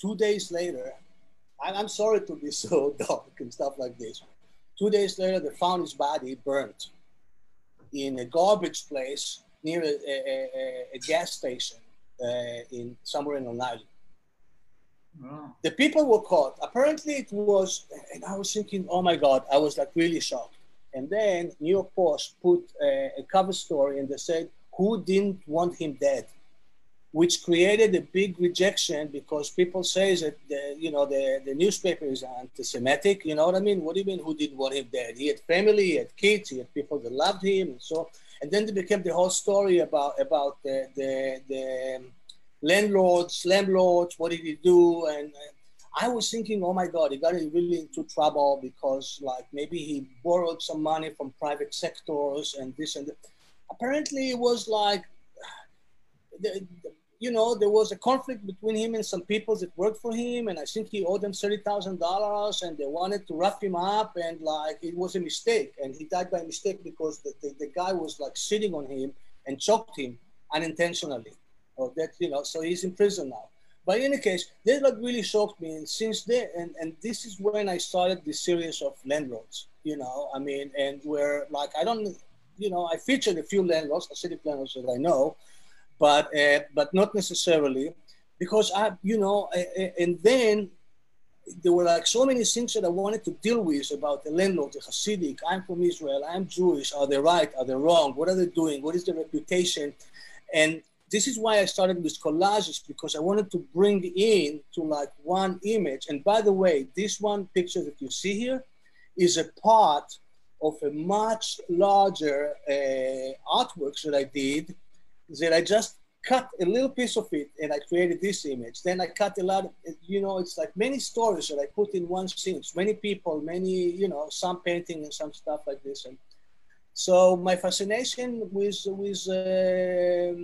two days later, I'm sorry to be so dark and stuff like this. Two days later, they found his body burnt in a garbage place near a, a, a, a gas station uh, in somewhere in Long Island. Wow. The people were caught. Apparently, it was, and I was thinking, oh my God, I was like really shocked. And then New York Post put a, a cover story and they said, who didn't want him dead? Which created a big rejection because people say that the, you know the, the newspaper is anti-Semitic. You know what I mean? What do you mean? Who didn't want him dead? He had family, he had kids, he had people that loved him, and so. And then it became the whole story about about the the, the landlords, landlords. What did he do? And, and I was thinking, oh my God, he got really into trouble because like maybe he borrowed some money from private sectors and this and that. Apparently, it was like the, the, you know, there was a conflict between him and some people that worked for him, and I think he owed them thirty thousand dollars, and they wanted to rough him up, and like it was a mistake, and he died by mistake because the, the, the guy was like sitting on him and choked him unintentionally, or that you know, so he's in prison now. But in any case, that like really shocked me, and since then, and and this is when I started this series of landlords. You know, I mean, and where like I don't, you know, I featured a few landlords, city landlords that I know but uh, but not necessarily because I, you know, and then there were like so many things that I wanted to deal with about the landlord, the Hasidic. I'm from Israel. I'm Jewish. Are they right? Are they wrong? What are they doing? What is their reputation? And this is why I started with collages because I wanted to bring in to like one image. And by the way, this one picture that you see here is a part of a much larger uh, artwork that I did that I just cut a little piece of it and I created this image. Then I cut a lot of, you know, it's like many stories that I put in one scene. Many people, many, you know, some painting and some stuff like this. And so my fascination with, with uh,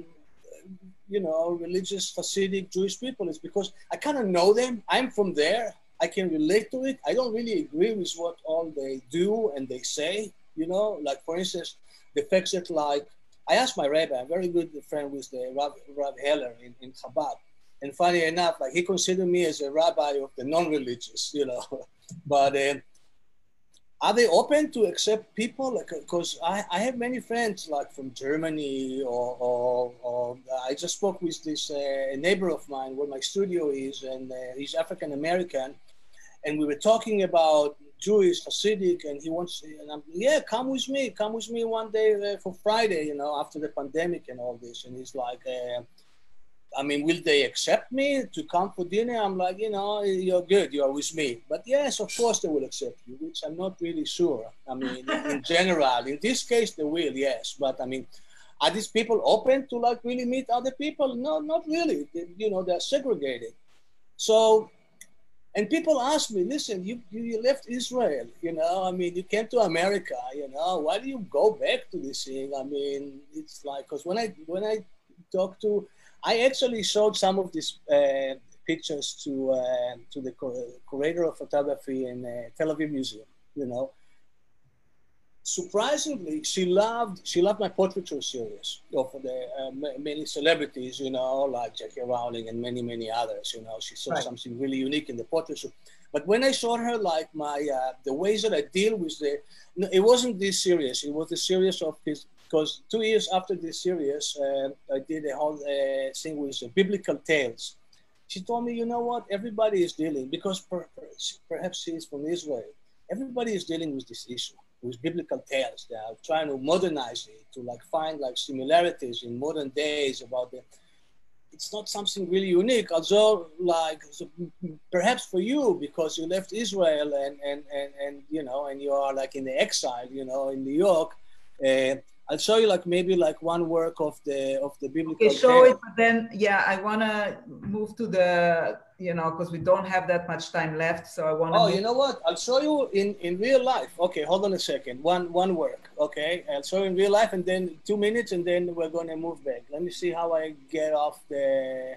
you know, religious Hasidic Jewish people is because I kind of know them. I'm from there. I can relate to it. I don't really agree with what all they do and they say, you know, like for instance, the fact that like I asked my rabbi, I'm very good friend with the Rav Heller in, in Chabad. And funny enough, like he considered me as a rabbi of the non-religious, you know. but uh, are they open to accept people? Like, because I, I have many friends like from Germany or, or, or I just spoke with this uh, neighbor of mine where my studio is, and uh, he's African American, and we were talking about Jewish, Hasidic, and he wants, and I'm, yeah, come with me, come with me one day uh, for Friday, you know, after the pandemic and all this. And he's like, uh, I mean, will they accept me to come for dinner? I'm like, you know, you're good, you're with me. But yes, of course they will accept you, which I'm not really sure. I mean, in general, in this case, they will, yes. But I mean, are these people open to like really meet other people? No, not really. They, you know, they're segregated. So and people ask me, listen, you, you left Israel, you know, I mean, you came to America, you know, why do you go back to this thing? I mean, it's like, because when I, when I talk to, I actually showed some of these uh, pictures to, uh, to the curator of photography in uh, Tel Aviv Museum, you know. Surprisingly, she loved she loved my portraiture series of the uh, many celebrities, you know, like Jackie Rowling and many many others. You know, she saw right. something really unique in the portraiture. But when I showed her like my uh, the ways that I deal with the, no, it wasn't this series. It was the series of this because two years after this series, uh, I did a whole uh, thing with biblical tales. She told me, you know what, everybody is dealing because per, perhaps she is from Israel. Everybody is dealing with this issue with biblical tales. They are trying to modernize it to like find like similarities in modern days about the. It's not something really unique, although like so perhaps for you because you left Israel and and and and you know and you are like in the exile, you know, in New York. Uh, I'll show you like maybe like one work of the of the biblical. Okay, show it, but then yeah, I wanna move to the you know because we don't have that much time left, so I wanna. Oh, move. you know what? I'll show you in in real life. Okay, hold on a second. One one work. Okay, I'll show you in real life, and then two minutes, and then we're gonna move back. Let me see how I get off the.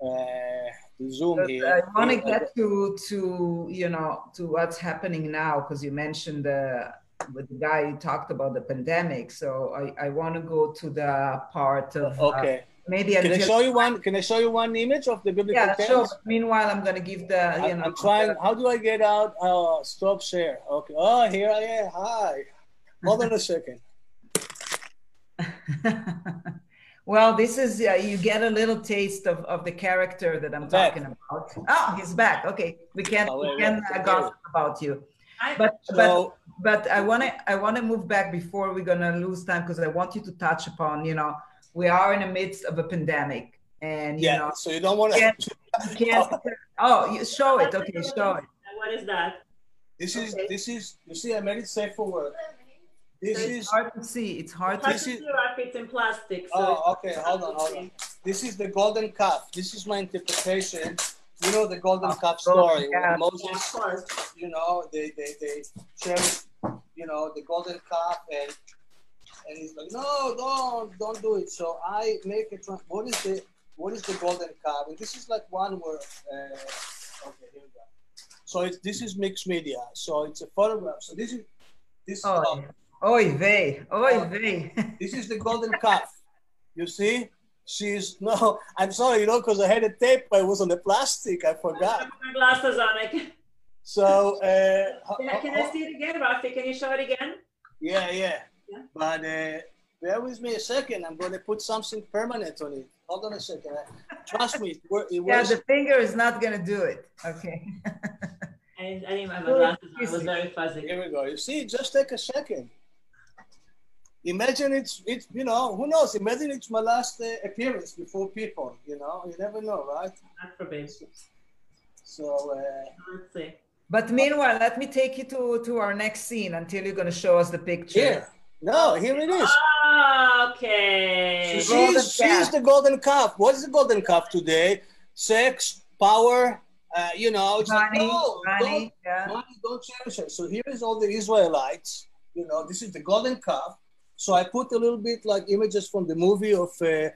Uh, the Zoom but here. I want to get to to you know to what's happening now because you mentioned the with the guy who talked about the pandemic. So I, I want to go to the part of uh, okay. Uh, maybe can I show you one? Can I show you one image of the biblical yeah, text? sure. Meanwhile, I'm going to give the you I'm, know. I'm trying. How do I get out? Oh, stop share. Okay. Oh, here I am. Hi. Hold on a second. well, this is uh, you get a little taste of, of the character that I'm talking about. Oh, he's back. Okay, we can oh, wait, we can uh, gossip about you. But so, but but I want to I want to move back before we're gonna lose time because I want you to touch upon you know we are in the midst of a pandemic and you yeah, know so you don't want to. Can't, oh. oh, you show it. Okay, show it. What is that? This is okay. this is you see I made it safe for work. This so is hard to see. It's hard to see. It's in plastic. So oh, okay. Hold on, hold on. This is the golden calf. This is my interpretation you know the golden oh, calf story yeah. Moses, you know, they they they cherish, you know, the golden calf and and he's like, no, don't don't do it. So I make it. What is the what is the golden calf? And this is like one word. Uh, okay, here we go. So it's this is mixed media. So it's a photograph. So this is this. Oh, oy vey, oy vey. this is the golden calf. You see? she's no i'm sorry you know because i had a tape but it was on the plastic i forgot my glasses on it so uh, can, I, can I see it again Rafi? can you show it again yeah yeah, yeah. but uh, bear with me a second. I'm going to put something permanent on it. Hold on a second. Trust me it, it yeah the finger is not going to do it. Okay. I, I didn't have my glasses on. it was very fuzzy. Here we go. You see just take a second. Imagine it's it's you know who knows? Imagine it's my last uh, appearance before people you know? You never know right? So uh, let's see. But meanwhile let me take you to to our next scene until you're going to show us the picture. Here no here it is ah, okay so she's, she's the golden calf what is the golden calf today sex power uh, you know it's money, like, no, money, don't, yeah. money, don't cherish it so here is all the israelites you know this is the golden calf so I put a little bit like images from the movie of uh,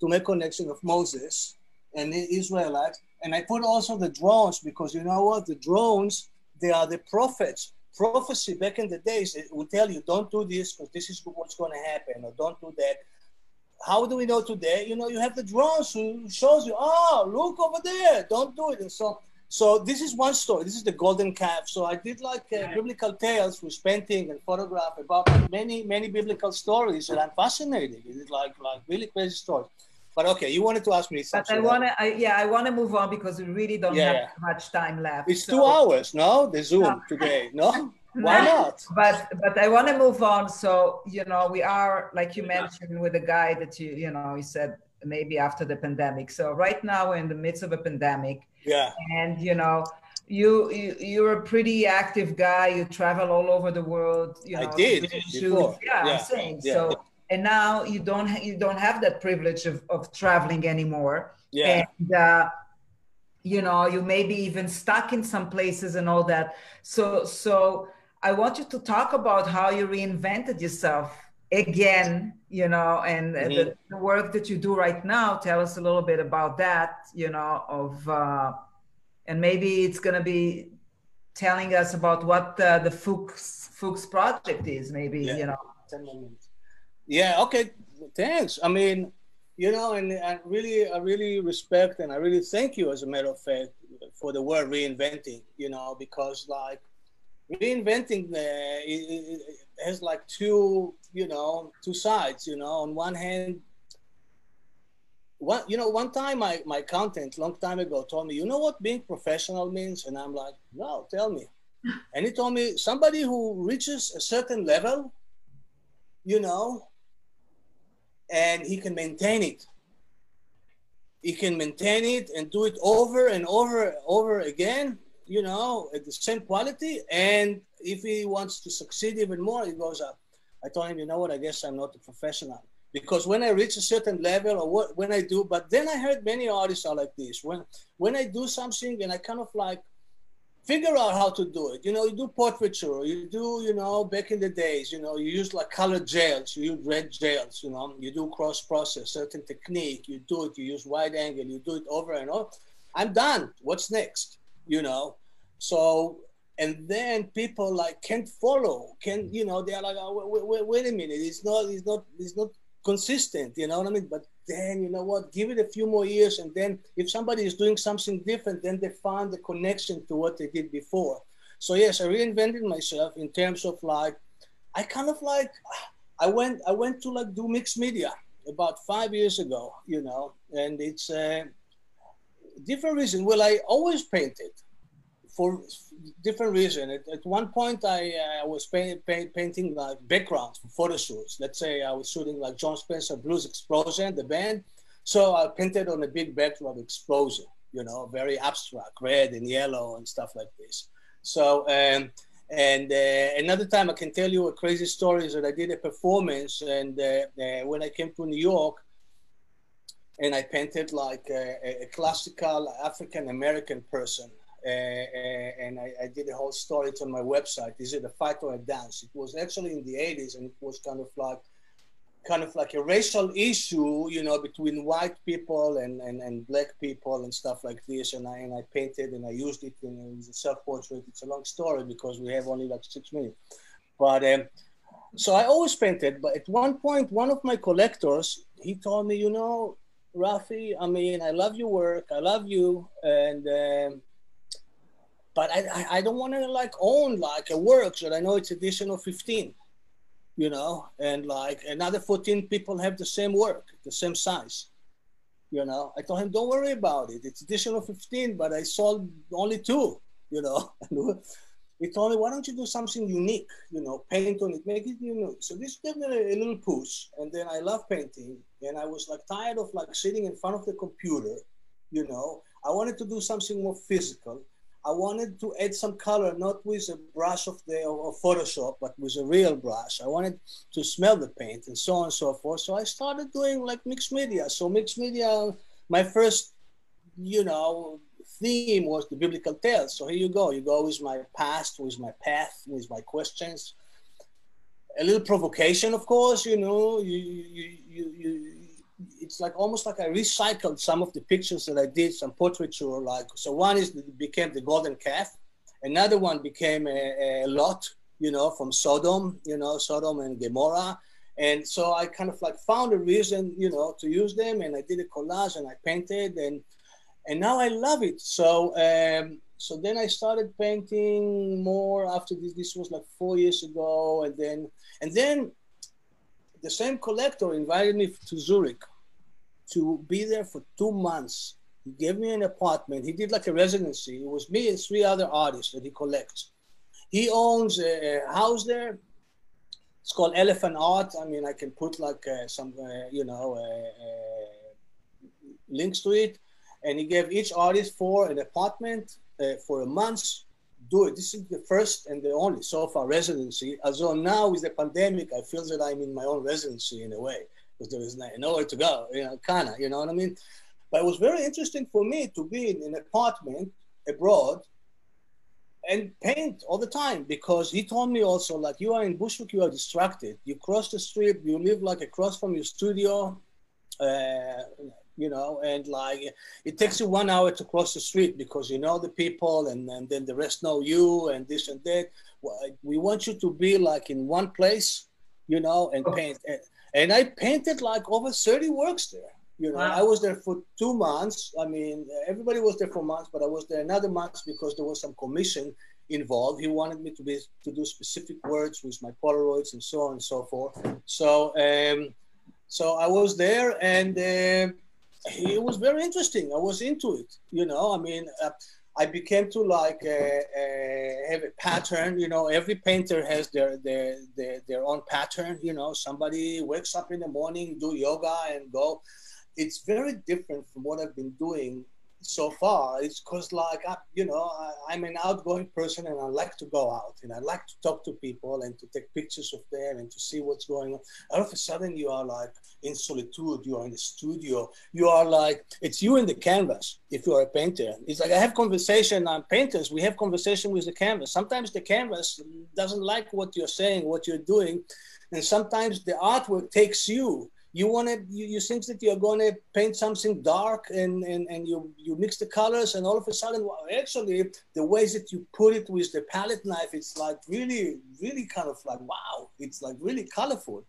to make connection of Moses and the Israelites. And I put also the drones because you know what? The drones, they are the prophets. Prophecy back in the days it will tell you, don't do this because this is what's going to happen, or don't do that. How do we know today? You know, you have the drones who shows you, oh, look over there, don't do it. And so so this is one story. This is the golden calf. So I did like uh, biblical tales with painting and photograph about many many biblical stories, that I'm fascinated. Like like really crazy stories. But okay, you wanted to ask me something. But I want to, yeah, I want to move on because we really don't yeah. have much time left. It's so. two hours, no? The Zoom no. today, no? Why not? But but I want to move on. So you know, we are like you mentioned with the guy that you you know, he said maybe after the pandemic. So right now we're in the midst of a pandemic. Yeah. And you know, you, you you're a pretty active guy. You travel all over the world. You know, I did before. Yeah, yeah, I'm saying yeah. so. And now you don't you don't have that privilege of, of traveling anymore. Yeah. And uh, you know, you may be even stuck in some places and all that. So so I want you to talk about how you reinvented yourself again you know and mm-hmm. the, the, work that you do right now tell us a little bit about that you know of uh and maybe it's going to be telling us about what uh, the Fuchs Fuchs project is. Maybe Yeah. you know. Ten more minutes. Yeah. Okay. Thanks. I mean, you know, and I really, I really respect and I really thank you, as a matter of fact, for the word reinventing. You know, because like reinventing uh, it, it has like two, you know, two sides. You know, on one hand. One, you know, one time my, my accountant, long time ago, told me, you know what being professional means? And I'm like, no, tell me. And he told me somebody who reaches a certain level, you know, and he can maintain it. He can maintain it and do it over and over over again, you know, at the same quality. And if he wants to succeed even more, he goes up. I told him, you know what, I guess I'm not a professional. Because when I reach a certain level or what when I do, but then I heard many artists are like this. When when I do something and I kind of like figure out how to do it. You know, you do portraiture, you do, you know, back in the days, you know, you use like colored gels, you use red gels, you know, you do cross process, certain technique, you do it, you use wide angle, you do it over and over. I'm done. What's next? You know? So, and then people like can't follow, can you know, they're like, oh, wait, wait, wait a minute, it's not, it's not, it's not consistent, you know what I mean? But then you know what, give it a few more years, and then if somebody is doing something different, then they find the connection to what they did before. So yes, I reinvented myself in terms of like, I kind of like, I went, I went to like do mixed media about five years ago, you know, and it's a different reason. Well, I always painted for different reason. At, at one point, I uh, was paint, paint, painting like backgrounds for photo shoots. Let's say I was shooting like Jon Spencer Blues Explosion, the band. So I painted on a big backdrop explosion, you know, very abstract, red and yellow and stuff like this. So, um, and uh, another time I can tell you a crazy story is that I did a performance, and uh, uh, when I came to New York, and I painted like a, a classical African American person, uh, uh, and I, I, did a whole story. On my website. Is it a fight or a dance? It was actually in the 80s, and it was kind of like, kind of like a racial issue, you know, between white people and, and, and black people and stuff like this. And I and I painted and I used it in, in a self-portrait. It's a long story because we have only like six minutes. But um, so I always painted. But at one point, one of my collectors he told me, you know, Rafi, I mean, I love your work. I love you, and. Um, but I, I don't want to like own like a work that I know it's edition of 15, you know, and like another 14 people have the same work, the same size, you know. I told him, don't worry about it. It's edition of 15, but I sold only two, you know. he told me, why don't you do something unique, you know, paint on it, make it unique. So this gave me a, a little push. And then I love painting. And I was like tired of like sitting in front of the computer, you know. I wanted to do something more physical. I wanted to add some color, not with a brush of the of Photoshop, but with a real brush. I wanted to smell the paint and so on and so forth. So I started doing like mixed media. So mixed media, my first, you know, theme was the biblical tales. So here you go. You go with my past, with my path, with my questions. A little provocation, of course. You know, you you you you it's like almost like I recycled some of the pictures that I did, some portraiture. Like so, one is became the golden calf, another one became a, a lot, you know, from Sodom, you know, Sodom and Gomorrah, and so I kind of like found a reason, you know, to use them, and I did a collage and I painted, and and now I love it. So um, so then I started painting more after this. This was like four years ago, and then and then the same collector invited me to Zurich to be there for two months. He gave me an apartment. He did like a residency. It was me and three other artists that he collects. He owns a, house there. It's called Elephant Art. I mean, I can put like uh, some, uh, you know, uh, uh links to it. And he gave each artist for an apartment uh, for a month do it. This is the first and the only so far residency. As Although now with the pandemic, I feel that I'm in my own residency in a way because there is nowhere to go. You know, kinda. You know what I mean? But it was very interesting for me to be in an apartment abroad and paint all the time because he told me also like you are in Bushwick, you are distracted. You cross the street, you live like across from your studio. Uh, you know, and like it takes you one hour to cross the street because you know the people and, and then the rest know you and this and that. We want you to be like in one place, you know, and paint. And I painted like over 30 works there. You know, wow. I was there for two months. I mean, everybody was there for months, but I was there another month because there was some commission involved. He wanted me to be to do specific words with my Polaroids and so on and so forth. So, um, so I was there, and uh, it was very interesting. I was into it. You know, I mean, uh, I became to like uh, uh, have a pattern. You know, every painter has their, their their their own pattern. You know, somebody wakes up in the morning, do yoga, and go. It's very different from what I've been doing so far it's because like I, you know I, am an outgoing person and i like to go out and i like to talk to people and to take pictures of them and to see what's going on. All of a sudden you are like in solitude you are in the studio you are like it's you in the canvas if you are a painter. It's like i have conversation on painters we have conversation with the canvas. Sometimes the canvas doesn't like what you're saying what you're doing and sometimes the artwork takes you you want to you, you think that you're going to paint something dark and, and and you you mix the colors and all of a sudden well, actually the ways that you put it with the palette knife it's like really really kind of like wow it's like really colorful.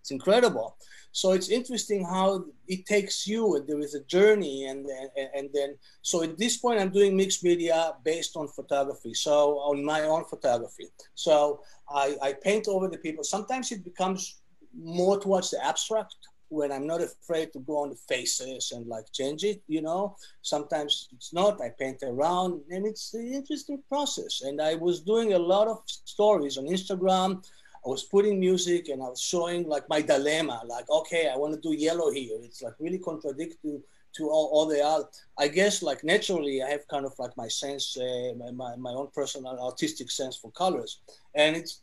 It's incredible. So it's interesting how it takes you and there is a journey and, and and then so at this point i'm doing mixed media based on photography. So on my own photography. So i i paint over the people. Sometimes it becomes more towards the abstract when I'm not afraid to go on the faces and like change it, you know. Sometimes it's not, I paint around and it's an interesting process. And I was doing a lot of stories on Instagram. I was putting music and I was showing like my dilemma, like, okay, I want to do yellow here. It's like really contradicting to all, all the other. I guess like naturally I have kind of like my sense, uh, my, my, my own personal artistic sense for colors. And it's,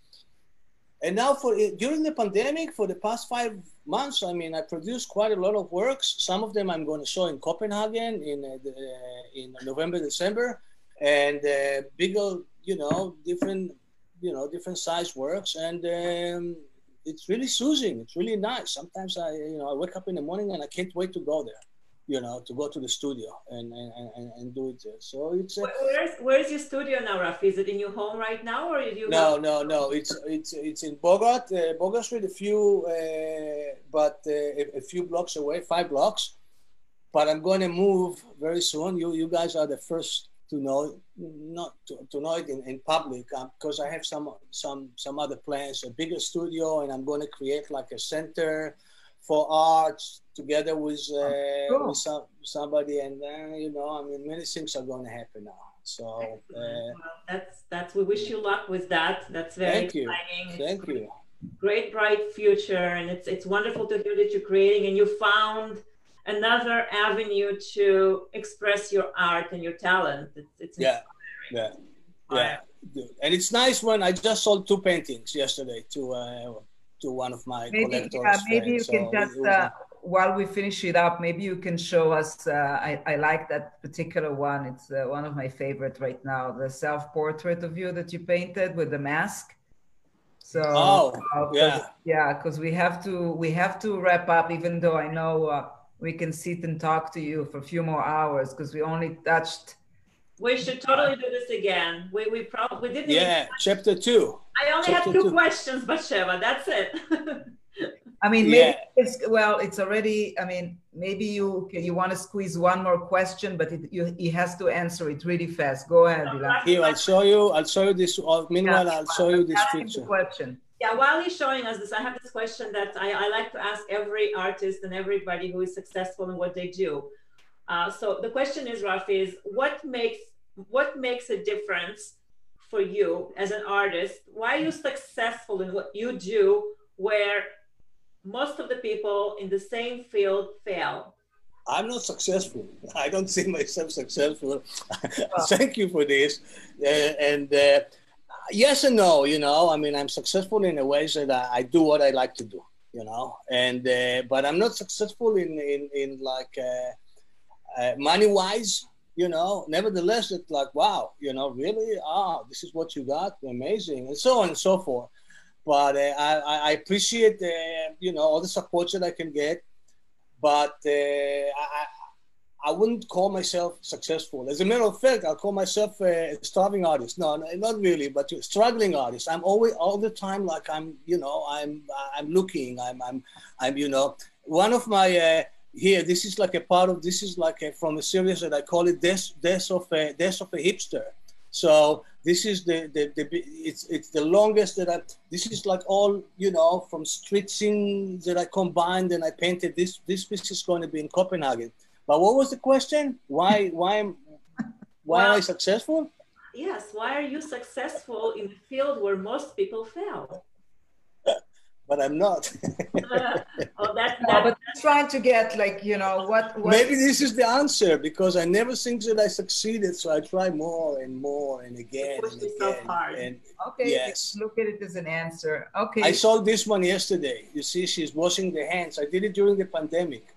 and now for during the pandemic for the past five months i mean i produced quite a lot of works. Some of them i'm going to show in copenhagen in uh, in november december. And uh, bigger you know different you know different size works. And um, it's really soothing. It's really nice. Sometimes i you know i wake up in the morning and i can't wait to go there you know, to go to the studio and, and, and, and do it there. So it's. Uh, where's Where's your studio now, Rafi? Is it in your home right now, or you? No, have... no, no. It's it's it's in Bogart, uh, Bogart Street, a few, uh, but uh, a, a, few blocks away, five blocks. But I'm going to move very soon. You you guys are the first to know, not to, to know it in, in public, because um, I have some some some other plans, a bigger studio, and I'm going to create like a center for art together with, uh, cool. with some, somebody, and then you know, I mean, many things are going to happen now. So uh, well, that's that's we wish you luck with that. That's very thank exciting. You. Thank great, you. Great bright future, and it's it's wonderful to hear that you're creating, and you found another avenue to express your art and your talent. It's, it's yeah, yeah, yeah. And it's nice when I just sold two paintings yesterday to uh, to one of my maybe, collectors. Uh, maybe you so can just, uh, while we finish it up, maybe you can show us. Uh, I, I like that particular one. It's uh, one of my favorite right now. The self-portrait of you that you painted with the mask. So oh uh, yeah, yeah, because we have to we have to wrap up. Even though I know uh, we can sit and talk to you for a few more hours because we only touched we should totally do this again. We we probably we didn't. Yeah, even... chapter two. I only chapter have two, two, questions, Batsheva. That's it. I mean, maybe yeah. it's well, it's already. I mean, maybe you you want to squeeze one more question, but it, you, he has to answer it really fast. Go ahead, Here, I'll show you. I'll show you this. Uh, meanwhile, yeah, I'll show you this picture. Question. Yeah, while he's showing us this, I have this question that I, I like to ask every artist and everybody who is successful in what they do. Uh, so the question is, Rafi, is what makes what makes a difference for you as an artist? Why are you successful in what you do where most of the people in the same field fail? I'm not successful. I don't see myself successful. Thank you for this. Uh, and uh, yes and no, you know, I mean, I'm successful in a way that I, I do what I like to do, you know, and, uh, but I'm not successful in, in, in like uh, money wise you know, nevertheless, it's like, wow, you know, really, ah, this is what you got, amazing, and so on and so forth. But uh, I, I appreciate, uh, you know, all the support that I can get. but uh, I, I wouldn't call myself successful. As a matter of fact, I'll call myself a starving artist. No, not really, but struggling artist. I'm always all the time like I'm, you know, I'm I'm looking. I'm I'm I'm you know one of my uh, here. This is like a part of this is like a, from a series that I call it death death of a death of a hipster. So this is the, the, the it's it's the longest that I this is like all you know from street scenes that I combined and I painted this this piece is going to be in Copenhagen but what was the question? Why why am why well, am I successful? Yes, why are you successful in a field where most people fail? But I'm not. uh, oh, that, that, no, but trying to get like you know what, what, Maybe this is the answer because I never think that I succeeded, so I try more and more and again and again. And okay, yes, look at it as an answer. Okay. I saw this one yesterday. You see, she's washing the hands. I did it during the pandemic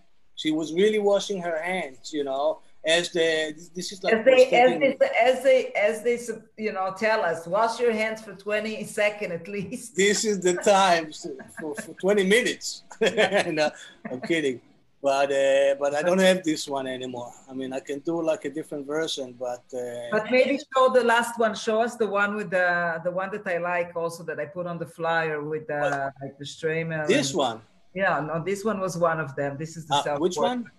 she was really washing her hands, you know, as the this is like as they as they, as they as they you know tell us wash your hands for 20 seconds at least. This is the time for, for 20 minutes. No, i'm kidding. But uh, but i don't have this one anymore. I mean i can do like a different version but uh, but maybe show the last one. Show us the one with the the one that i like also that i put on the flyer with the like the Streimel this and, one? Yeah, no, this one was one of them. This is the uh, Which one?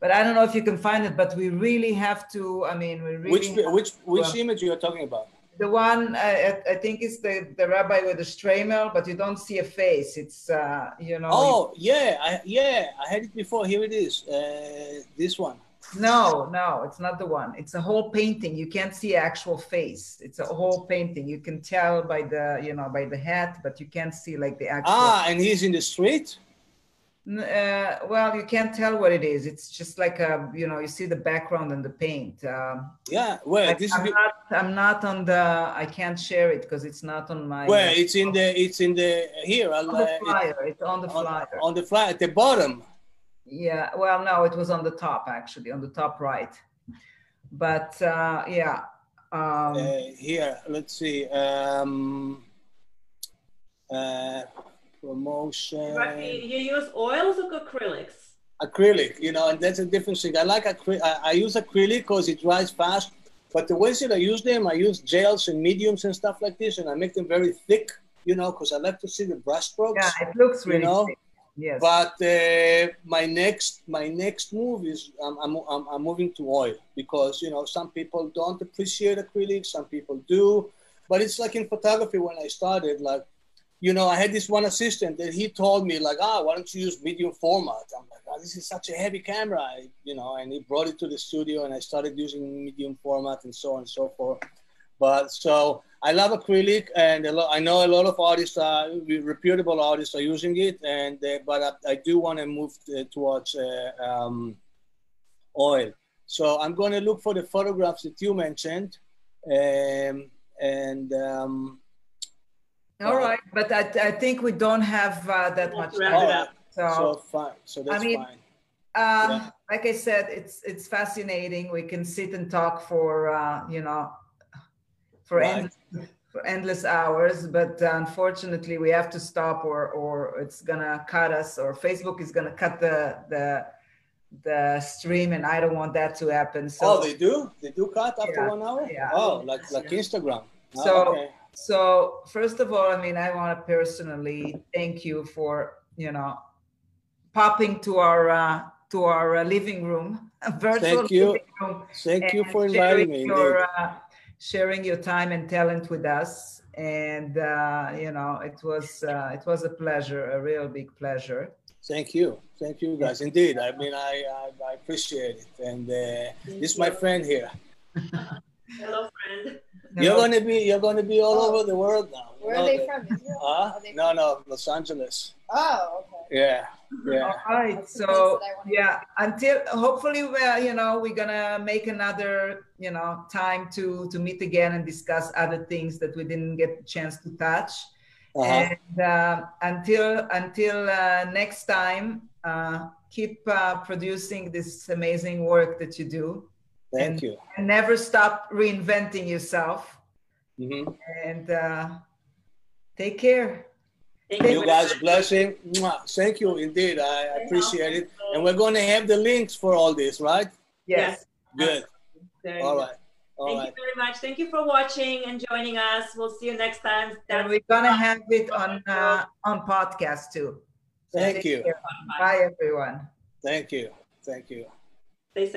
But I don't know if you can find it. But we really have to. I mean, we really. Which which which image you are talking about? The one I, I think is the the rabbi with the Streimel, but you don't see a face. It's uh, you know. Oh yeah, I, yeah, I had it before. Here it is. Uh, this one. No, no, it's not the one. It's a whole painting. You can't see actual face. It's a whole painting. You can tell by the, you know, by the hat, but you can't see like the actual. Ah, and he's in the street. Uh, well, you can't tell what it is. It's just like a, you know, you see the background and the paint. Um, yeah, well, this I'm, not, I'm not on the. I can't share it because it's not on my. Well, it's in the. It's in the here. On the uh, flyer. It, it's on the flyer. On, on the flyer at the bottom. Yeah. Well, no, it was on the top actually, on the top right. But uh, yeah. Um, uh, here, let's see. Um, uh, promotion. You use oils or acrylics? Acrylic, you know, and that's a different thing. I like acrylic. I, I use acrylic because it dries fast. But the ways that I use them, I use gels and mediums and stuff like this, and I make them very thick, you know, because I like to see the brush strokes. Yeah, it looks really you know? thick. Yes. But uh, my next my next move is I'm, I'm, I'm moving to oil because you know some people don't appreciate acrylic, some people do, but it's like in photography when I started, like you know, I had this one assistant that he told me like, ah, why don't you use medium format? I'm like, oh, this is such a heavy camera, I, you know, and he brought it to the studio and I started using medium format and so on and so forth. But so I love acrylic and lot, I know a lot of artists are reputable artists are using it. And, uh, but I, I, do want to move to, towards uh, um, oil. So I'm going to look for the photographs that you mentioned. Um, and, um, all right, but I, I think we don't have uh, that much time. So, so fine. So that's I mean, fine. Um, yeah. Like I said, it's it's fascinating. We can sit and talk for uh, you know for right. endless for endless hours, but uh, unfortunately, we have to stop, or or it's gonna cut us, or Facebook is gonna cut the the the stream, and I don't want that to happen. So, oh, they do. They do cut after yeah, one hour. Yeah. Oh, like like Instagram. Oh, so. Okay so first of all, I mean, I want to personally thank you for you know popping to our uh, to our uh, living room, virtual thank you. room. Thank you for inviting me. Your, uh, sharing your time and talent with us, and uh, you know, it was uh, it was a pleasure, a real big pleasure. Thank you, thank you guys. Indeed, I mean, I I, I appreciate it, and uh, this is my friend here. Hello, friend. You're gonna be you're gonna be all oh. over the world now. Where are they from? Israel? Huh? They no, no, Los Angeles. Oh, okay. Yeah, yeah. All right. So yeah, until hopefully we're you know we're gonna make another you know time to to meet again and discuss other things that we didn't get a chance to touch. Uh-huh. And uh, until until uh, next time, uh, keep uh, producing this amazing work that you do. Thank and, you. And never stop reinventing yourself. Mm-hmm. And uh, take care. Thank Thank You guys blessing. Mwah. Thank you indeed. I appreciate it. And we're going to have the links for all this, right? Yes. Good. Very All good. right. All Thank right. you very much. Thank you for watching and joining us. We'll see you next time. And we're gonna have it on uh, on podcast too. So Thank you. care. Bye, everyone. Thank you. Thank you. Stay safe.